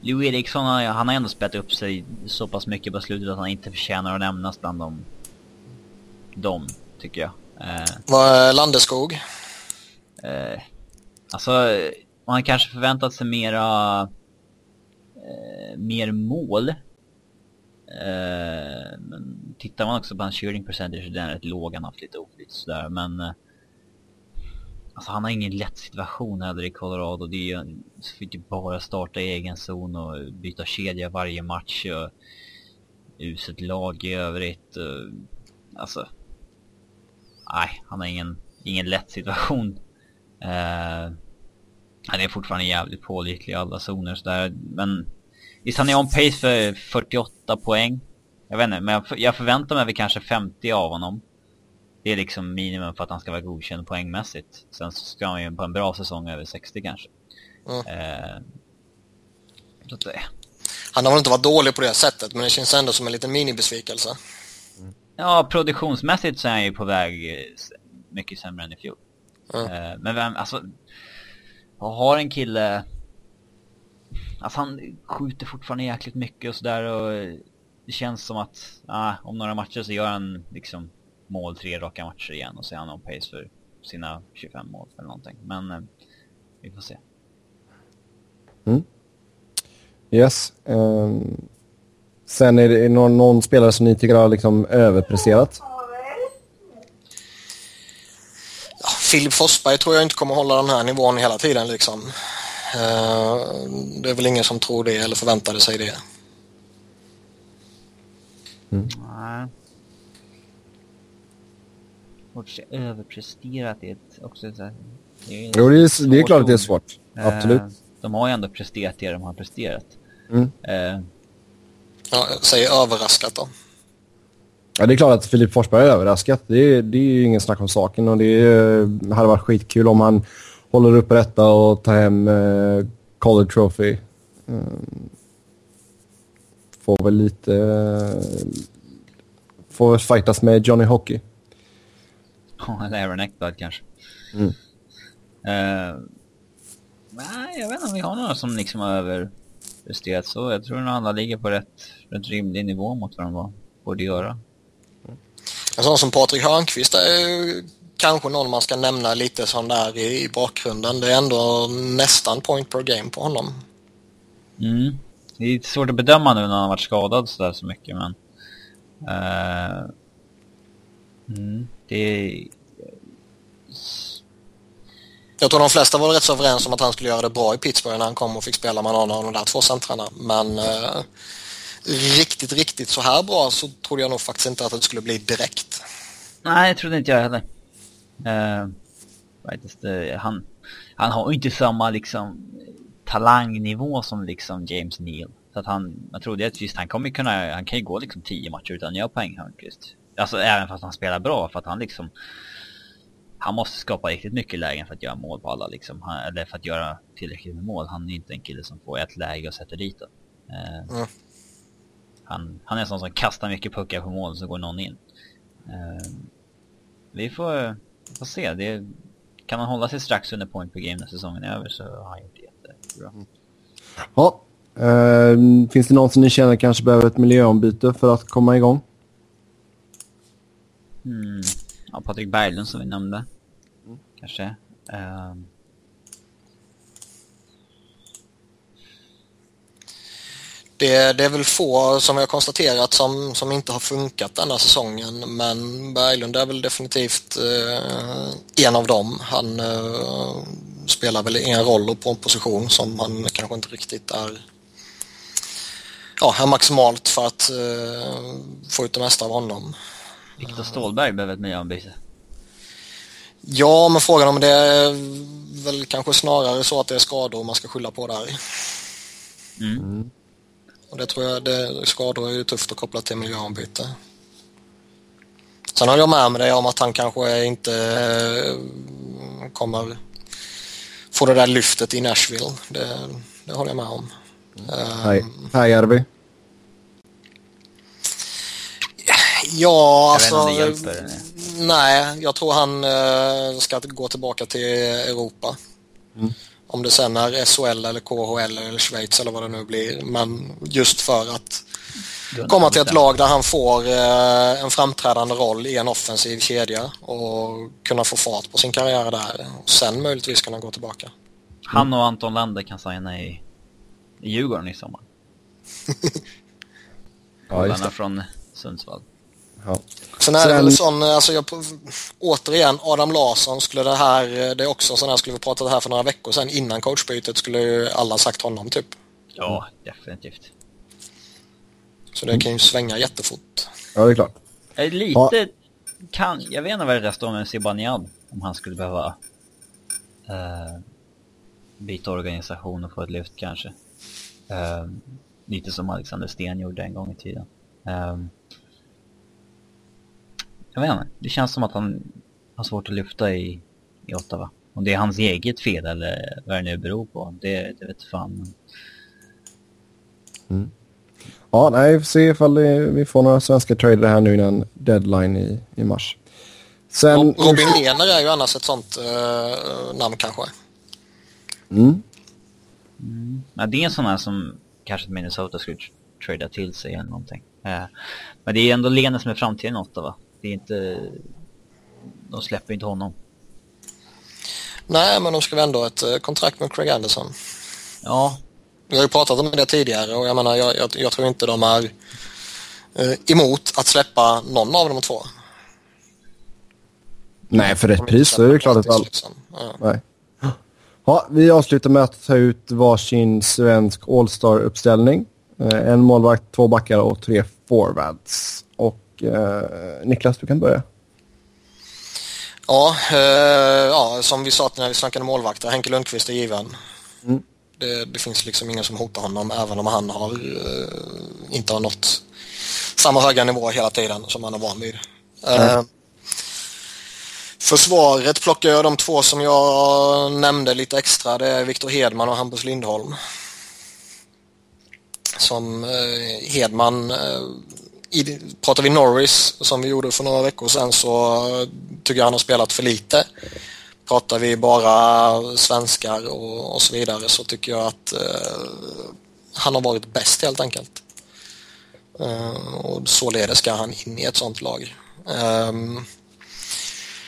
Lou Eriksson, han, han har ändå spelat upp sig så pass mycket på slutet att han inte förtjänar att nämnas bland dem. Dem, tycker jag. Eh, Vad är Landeskog? Eh, alltså, man kanske förväntat sig mera... Eh, mer mål. Eh, men tittar man också på hans shooting percentage, den är rätt låg, han har haft lite oflyt sådär, men... Eh, alltså han har ingen lätt situation heller i Colorado, det är ju... Så fick ju typ bara starta i egen zon och byta kedja varje match och... Uset lag i övrigt. Eh, alltså... Nej, han har ingen, ingen lätt situation. Eh, han är fortfarande jävligt pålitlig i alla zoner sådär, men visst han är on pace för 48 poäng. Jag vet inte, men jag, för- jag förväntar mig väl kanske 50 av honom. Det är liksom minimum för att han ska vara godkänd poängmässigt. Sen så ska han ju på en bra säsong över 60 kanske. Mm. Eh, så att, det- Han har väl inte varit dålig på det sättet men det känns ändå som en liten minibesvikelse. ja, produktionsmässigt så är han ju på väg eh, mycket sämre än i fjol. Mm. Men vem, alltså... Har en kille... Alltså han skjuter fortfarande jäkligt mycket och sådär och det känns som att ah, om några matcher så gör han liksom mål tre raka matcher igen och så är han on pace för sina 25 mål eller någonting. Men eh, vi får se. Yes. Ehm, sen är det någon, någon spelare som ni tycker har liksom överpresterat? Ja, Filip Forsberg tror jag inte kommer hålla den här nivån hela tiden liksom. Eh, Det är väl ingen som tror det eller förväntade sig det. Nej. Svårt att se överpresterat är ett, också så här, det är Jo, det är, det är klart att det är svårt. Eh, Absolut. De har ju ändå presterat det de har presterat. Mm. Eh, Ja, jag säger överraskat då. Ja, det är klart att Filip Forsberg är överraskat. Det är, det är ju ingen snack om saken och det är, hade varit skitkul om han håller uppe detta och tar hem eh, Calder Trophy. Mm. Får väl lite... eh, får väl fightas med Johnny Hockey. Ja, eller Aaron Ekblad kanske. Mm. Eh, nej, jag vet inte om vi har några som liksom har överpresterat så. Jag tror nog alla ligger på rätt, rätt rimlig nivå mot vad de var, borde göra. En sån som Patrik Hörnqvist är ju kanske någon man ska nämna lite sån där i, i bakgrunden. Det är ändå nästan point per game på honom. Mm. Det är lite svårt att bedöma nu när han har varit skadad så där så mycket men... eh, mm, det är... Jag tror de flesta var rätt så överens om att han skulle göra det bra i Pittsburgh när han kom och fick spela med någon av de där två centrarna. Men eh, riktigt, riktigt så här bra så trodde jag nog faktiskt inte att det skulle bli direkt. Nej, det trodde inte jag heller. Uh, faktiskt, han, han har ju inte samma liksom talangnivå som liksom James Neal. Så att han, jag trodde att visst han kommer kunna, han kan ju gå liksom 10 matcher utan att göra poäng Hörnqvist. Alltså även fast han spelar bra för att han liksom han måste skapa riktigt mycket lägen för att göra mål på alla liksom. Han, eller för att göra tillräckligt med mål. Han är inte en kille som får ett läge och sätter dit det. Eh, mm. Han, han är en sån som kastar mycket puckar på mål så går någon in. Eh, vi får, får se. Det, kan han hålla sig strax under point per game när säsongen är över så har han gjort det jättebra. Mm. Ja, eh, finns det någon som ni känner kanske behöver ett miljöombyte för att komma igång? Mm. Ja, Patrik Berglund som vi nämnde. Mm. Kanske. Um. Det, det, är väl få som vi har konstaterat som, som inte har funkat denna säsongen men Berglund är väl definitivt eh, en av dem. Han eh, spelar väl en roll och på en position som han kanske inte riktigt är ja, är maximalt för att eh, få ut det mesta av honom. Viktor Stålberg behöver ett miljöombyte. Ja, men frågan om det är väl kanske snarare så att det är skador man ska skylla på där. Mm. Och det tror jag, det, skador är ju tufft att koppla till miljöombyte. Sen har jag med mig det om att han kanske inte eh, kommer få det där lyftet i Nashville. Det, det håller jag med om. Hej, Hej Järvi. Ja, alltså... Nej, jag tror han uh, ska gå tillbaka till Europa. Mm. Om det sen är SHL eller KHL eller Schweiz eller vad det nu blir. Men just för att komma till ett lag där han får uh, en framträdande roll i en offensiv kedja och kunna få fart på sin karriär där. Och sen möjligtvis kunna gå tillbaka. Han och Anton Lander kan signa i, i Djurgården i sommar. ja, just det. från Sundsvall. Ja. Sen är Sen... det väl sån, alltså jag, återigen, Adam Larsson skulle det här, det är också sån här, skulle vi prata det här för några veckor sedan innan coachbytet skulle ju alla sagt honom typ. Ja, definitivt. Så det kan ju svänga jättefort. Ja, det är klart. Lite, ja. kan, jag vet inte vad det står med Zibanejad, om han skulle behöva uh, byta organisation och få ett lyft kanske. Uh, lite som Alexander Sten gjorde en gång i tiden. Um, jag vet inte, det känns som att han har svårt att lyfta i, i Ottawa. Om det är hans eget fel eller vad det nu beror på, det, det vet fan. Mm. Ja, nej, vi får se ifall det, vi får några svenska trader här nu innan deadline i, i mars. Sen... Robin Lehner är ju annars ett sånt uh, namn kanske. Mm. Mm. Ja, det är en sån här som kanske Minnesota skulle trada till sig eller någonting. Uh, men det är ändå Lehner som är framtiden i Ottawa det är inte... De släpper inte honom. Nej, men de skrev ändå ett eh, kontrakt med Craig Anderson. Ja. Vi har ju pratat om det tidigare och jag menar, jag, jag, jag tror inte de är eh, emot att släppa någon av de två. Nej, för rätt pris så är det klart att all... Liksom. Ja. Nej. Ja, vi avslutar med att ta ut varsin svensk All-Star-uppställning. Eh, en målvakt, två backar och tre forwards. Eh, Niklas, du kan börja. Ja, eh, ja, som vi sa när vi snackade målvakter, Henke Lundqvist är given. Mm. Det, det, finns liksom ingen som hotar honom även om han har, eh, inte har nått samma höga nivå hela tiden som han är van vid. Mm. Eh, försvaret plockar jag de två som jag nämnde lite extra. Det är Viktor Hedman och Hampus Lindholm. Som eh, Hedman eh, i, pratar vi Norris som vi gjorde för några veckor sedan så tycker jag han har spelat för lite. Pratar vi bara svenskar och, och så vidare så tycker jag att eh, han har varit bäst helt enkelt. Eh, och således ska han in i ett sånt lag. Eh,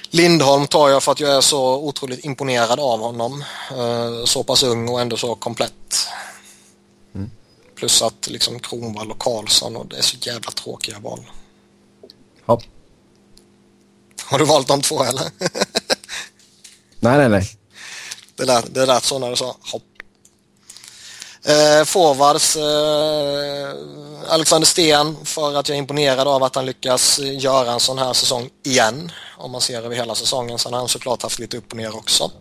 Lindholm tar jag för att jag är så otroligt imponerad av honom. Eh, så pass ung och ändå så komplett. Plus att liksom Kronwall och Karlsson och det är så jävla tråkiga val. Ja. Har du valt de två eller? nej, nej, nej. Det lät, det lät så när du sa hopp. Eh, forwards eh, Alexander Sten för att jag är imponerad av att han lyckas göra en sån här säsong igen. Om man ser över hela säsongen. Sen har han såklart haft lite upp och ner också.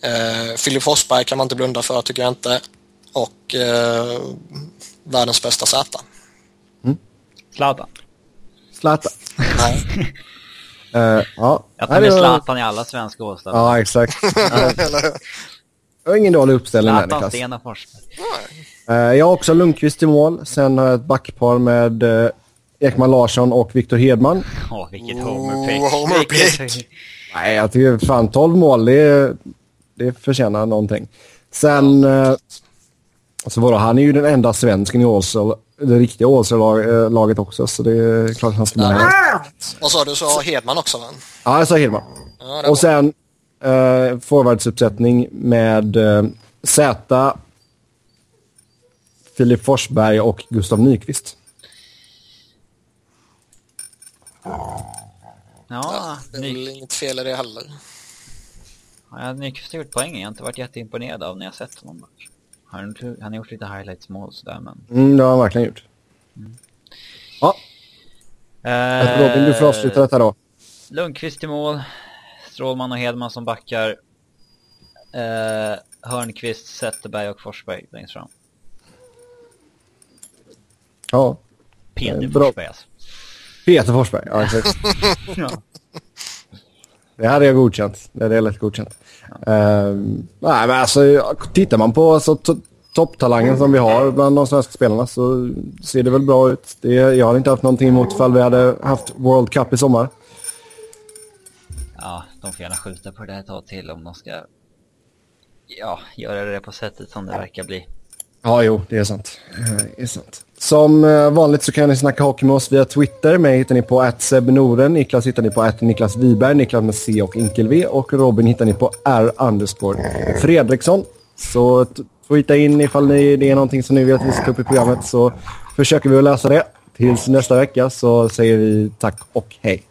Eh, Filip Forsberg kan man inte blunda för tycker jag inte. Och eh, världens bästa Z. Zlatan. Zlatan. Nej. Uh, ja. Jag tar med Zlatan i alla svenska årsdagar. Ja, exakt. Det var ingen dålig uppställning där Niklas. Forsberg. Eh, jag har också Lundqvist i mål. Sen har jag ett backpar med uh, Ekman Larsson och Viktor Hedman. Åh, vilket Oh, homerpick. Vilket- Nej, jag tycker fan 12 mål, det, det förtjänar någonting. Sen, uh, så vadå, han är ju den enda svensken i Allstar, det riktiga Allstar-laget också, så det är klart att han ska med. Vad sa du? Så har Hedman också va? Ja, jag sa Hedman. Ja, Och sen uh, forwardsuppsättning med uh, Z, Filip Forsberg och Gustav Nyqvist. Ja, det är Ny- väl inget fel i det heller. ja, Nyqvist har gjort poängen. Jag har inte varit jätteimponerad av när jag sett honom dock. Han, han har gjort lite highlights mål sådär men... Mm, det har han verkligen gjort. Ja, Eh, Robin, du får avsluta detta då. Lundqvist i mål. Strålman och Hedman som backar. Eh, Hörnqvist, Zetterberg och Forsberg längst fram. Ja, Peter Eh, bra. Forsberg alltså. Peter Forsberg. Ja, exakt. Ja. Det hade jag godkänt. Det hade jag lätt godkänt. Ehm, nej, men alltså, tittar man på alltså, to- topptalangen som vi har bland de svenska spelarna så ser det väl bra ut. Det, jag hade inte haft någonting emot ifall vi hade haft World Cup i sommar. ja, de får gärna skjuta på det ett tag till om de ska ja, göra det på sättet som det verkar bli. Ja, jo, det är sant. Det är sant. Som eh, vanligt så kan ni snacka hockey med oss via Twitter. Mig hittar ni på @sebnoren, Niklas hittar ni på Niklas Wiberg, Niklas med C och enkel V och Robin hittar ni på R underscore Fredriksson. Så tweeta in ifall ni, det är någonting som ni vill att vi ska ta upp i programmet så försöker vi att lösa det. Tills nästa vecka så säger vi tack och hej.